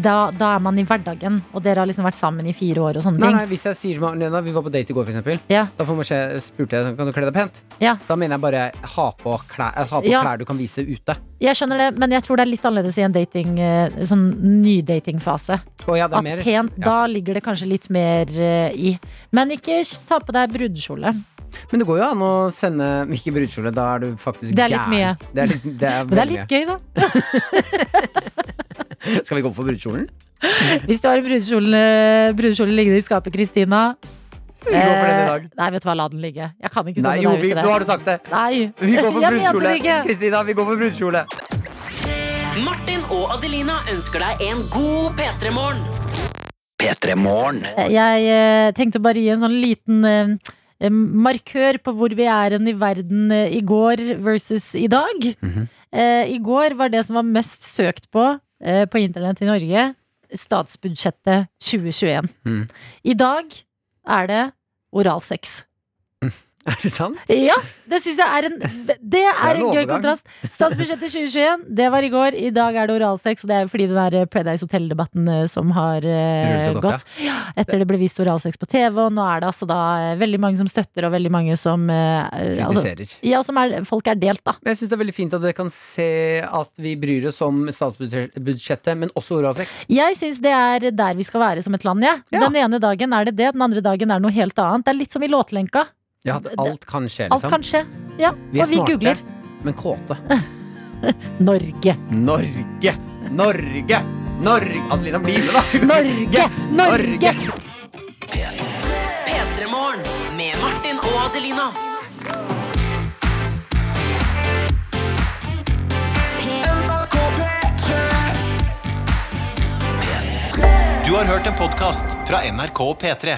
S3: da, da er man i hverdagen, og dere har liksom vært sammen i fire år og sånne
S2: Nei,
S3: ting.
S2: nei, Hvis jeg sier Marlena, vi var på date i går, for eksempel.
S3: Ja.
S2: Da får man se, spurte jeg kan du kle deg pent.
S3: Ja.
S2: Da mener jeg bare ha på klær, eh, ha på
S3: Ja.
S2: klær du kan vise ute.
S3: Jeg skjønner det, men jeg tror det er litt annerledes i en dating eh, Sånn nydatingfase.
S2: Å ja, det er
S3: At
S2: mer-
S3: pent,
S2: ja.
S3: da ligger det kanskje litt mer eh, i. Men ikke ta på deg brudekjole.
S2: Men det går jo an å sende Ikke brudekjole, da er du faktisk
S3: Det er litt
S2: gæren.
S3: mye.
S2: Det er litt, det er
S3: Men det er
S2: veldig
S3: litt gøy, da.
S2: mye. Skal vi gå for brudekjolen?
S3: Hvis du har en brudekjole, brudekjole liggende i skapet, Kristina
S2: Vi går for den i
S3: eh,
S2: dag.
S3: Nei, vet du hva, la den ligge. Jeg kan ikke
S2: Nei, jo, vi, nå har du sagt det.
S3: Nei,
S2: Vi går for
S3: jeg mente
S2: brudekjole.
S3: ikke.
S2: Kristina, vi går for brudekjole.
S5: Martin og Adelina ønsker deg en god P3-morgen.
S4: P3 Morgen.
S3: Jeg eh, tenkte bare gi en sånn liten eh, eh, markør på hvor vi er i verden eh, i går versus i dag.
S2: Mm
S3: -hmm. I går var det som var mest søkt på eh, på internett i Norge, statsbudsjettet 2021.
S2: Mm.
S3: I dag er det oralsex.
S2: Er det sant?
S3: Ja, det syns jeg er en Det er
S2: en
S3: en gøy kontrast. Statsbudsjettet 2021, det var i går. I dag er det oralsex, og det er jo fordi den der Paradise Hotel-debatten eh, som har
S2: uh, gått.
S3: Ja, etter det ble vist oralsex på TV, og nå er det altså da eh, veldig mange som støtter, og veldig mange som uh, eh, altså, Ja, som er, folk er delt, da.
S2: Men jeg syns det er veldig fint at dere kan se at vi bryr oss om statsbudsjettet, men også oralsex.
S3: Jeg syns det er der vi skal være som et land, jeg.
S2: Ja.
S3: Den ene dagen er det det, den andre dagen er det noe helt annet. Det er litt som i låtlenka.
S2: Ja, at alt kan skje,
S3: Alt
S2: liksom.
S3: kan skje. Ja,
S2: Vi er
S3: og vi
S2: smarte,
S3: googler
S2: Men kåte.
S3: Norge.
S2: Norge! Norge! Norge! Adelina, bli med, da!
S3: Norge! Norge!
S5: P3-morgen med Martin og Adelina.
S1: Du har hørt en podkast fra NRK og P3.